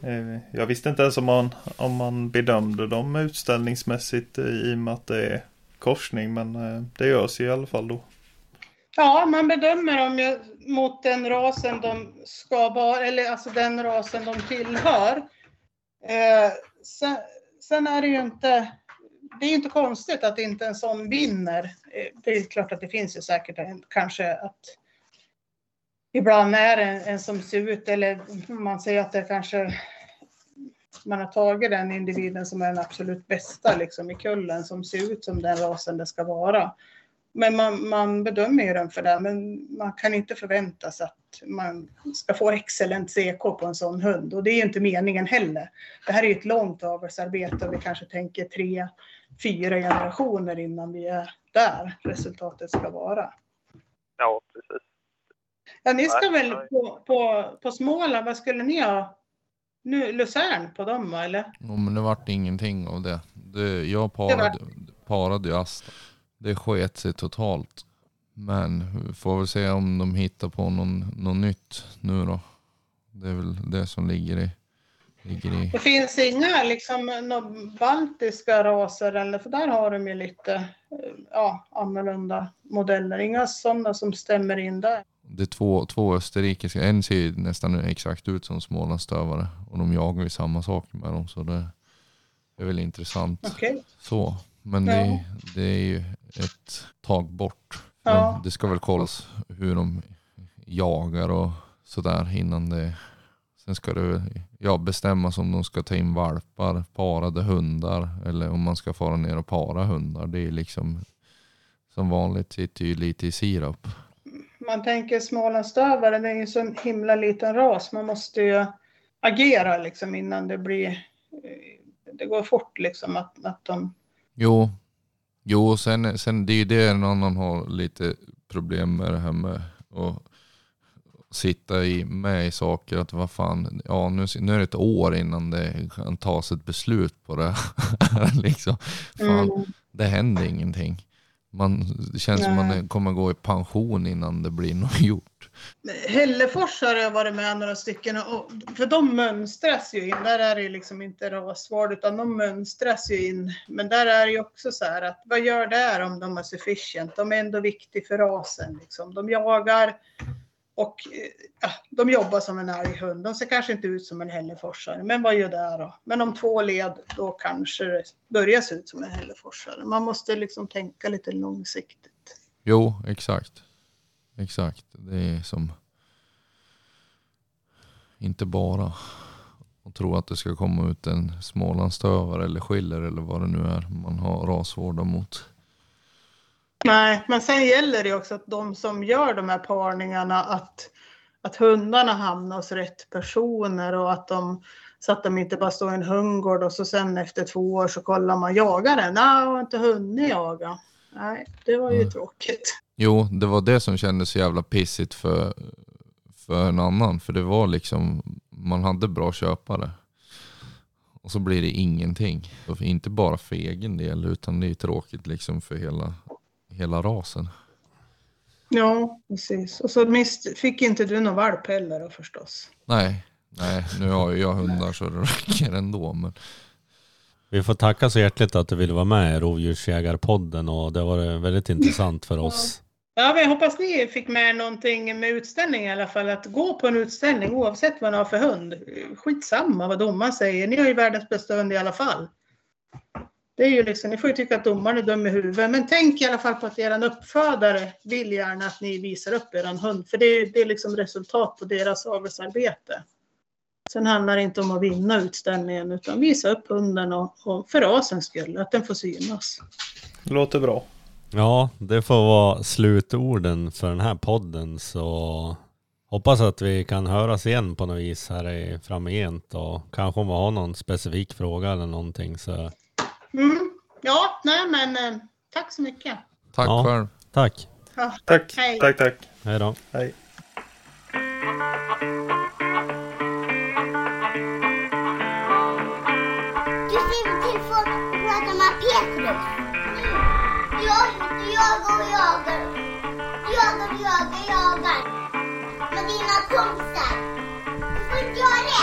eh, Jag visste inte ens om man, om man bedömde dem utställningsmässigt i och med att det är korsning men eh, det görs ju i alla fall då. Ja, man bedömer dem ju mot den rasen de ska vara, eller alltså den rasen de tillhör. Eh, sen, sen är det ju inte, det är inte konstigt att inte en sån vinner. Eh, det är klart att det finns ju säkert en, kanske att ibland är en, en som ser ut, eller man säger att det kanske man har tagit den individen som är den absolut bästa liksom, i kullen, som ser ut som den rasen det ska vara. Men man, man bedömer ju den för det, men man kan inte förvänta sig att man ska få excellent CK på en sån hund. Och det är ju inte meningen heller. Det här är ju ett långt avelsarbete och vi kanske tänker tre, fyra generationer innan vi är där resultatet ska vara. Ja, precis. Ja, ni ska väl på, på, på Småland, vad skulle ni ha? Nu, Luzern på dem eller? Ja, men det vart ingenting av det. det jag parade, parade ju Asta. Det sket sig totalt. Men vi får väl se om de hittar på någon, något nytt nu då. Det är väl det som ligger i. Ligger i. Det finns inga liksom baltiska raser eller för där har de ju lite eh, ja, annorlunda modeller. Inga sådana som stämmer in där. Det är två, två österrikiska. En ser ju nästan exakt ut som Smålandsstövare. Och de jagar ju samma sak med dem. Så det är väl intressant. Okej. Så. Men Ja. det, det är ju ett tag bort. Ja. Men det ska väl kollas hur de jagar och sådär innan det. Sen ska det ja, bestämmas om de ska ta in valpar, parade hundar eller om man ska fara ner och para hundar. Det är liksom som vanligt sitter ju lite i sirap. Man tänker Smålandsstövare, det är ju så en himla liten ras. Man måste ju agera liksom innan det blir... Det går fort liksom att, att de... Jo, jo sen, sen det är ju det en annan har lite problem med det här med att sitta i, med i saker. Att vad fan, ja nu, nu är det ett år innan det kan tas ett beslut på det liksom. Fan, Mm. det händer ingenting. Man, det känns som Nej. man kommer gå i pension innan det blir något gjort. Hällefors har jag varit med några stycken och, för de mönstras ju in. Där är det ju liksom inte rasvård utan de mönstras ju in. Men där är det ju också så här att vad gör det här om de är sufficient? De är ändå viktiga för rasen liksom. De jagar och ja, de jobbar som en älghund. De ser kanske inte ut som en hälleforsare, men vad gör det då? Men om två led, då kanske det börjar se ut som en hälleforsare. Man måste liksom tänka lite långsiktigt. Jo, exakt. Exakt. Det är som inte bara att tro att det ska komma ut en smålandsstövare eller skiller eller vad det nu är man har rasvårdar mot. Nej, men sen gäller det också att de som gör de här parningarna att, att hundarna hamnar hos rätt personer och att de så att de inte bara står i en hundgård och så sen efter två år så kollar man jagar den. Nej, jag har inte hunnit jaga. Nej, det var ju Mm. tråkigt. Jo, det var det som kändes så jävla pissigt för, för en annan. För det var liksom, man hade bra köpare. Och så blir det ingenting. Och inte bara för egen del utan det är tråkigt liksom för hela, hela rasen. Ja, precis. Och så mist, fick inte du någon valp heller då förstås. Nej, nej, nu har ju jag hundar så det räcker ändå. Men vi får tacka så hjärtligt att du ville vara med i Rovdjursjägarpodden och det var väldigt intressant för oss. Ja, men jag hoppas ni fick med någonting med utställning i alla fall. Att gå på en utställning oavsett vad ni har för hund. Skitsamma vad domaren säger. Ni har ju världens bästa hund i alla fall. Det är ju liksom, ni får ju tycka att domaren är dum i huvudet. Men tänk i alla fall på att er uppfödare vill gärna att ni visar upp er hund. För det är, det är liksom resultat på deras avelsarbete. Sen handlar det inte om att vinna utställningen utan visa upp hunden och, och för rasens skull, att den får synas. Låter bra. Ja, det får vara slutorden för den här podden så hoppas att vi kan höras igen på något vis här i framgent och kanske om vi har någon specifik fråga eller någonting så Mm. Ja, nej men eh, tack så mycket. tack Ja. själv. tack. Ja. Tack, Hej. tack, tack. Hej då. Hej. Lund. Jag och jagar. Jagar och jagar, jagar. Med dina kompisar. Du får inte göra det.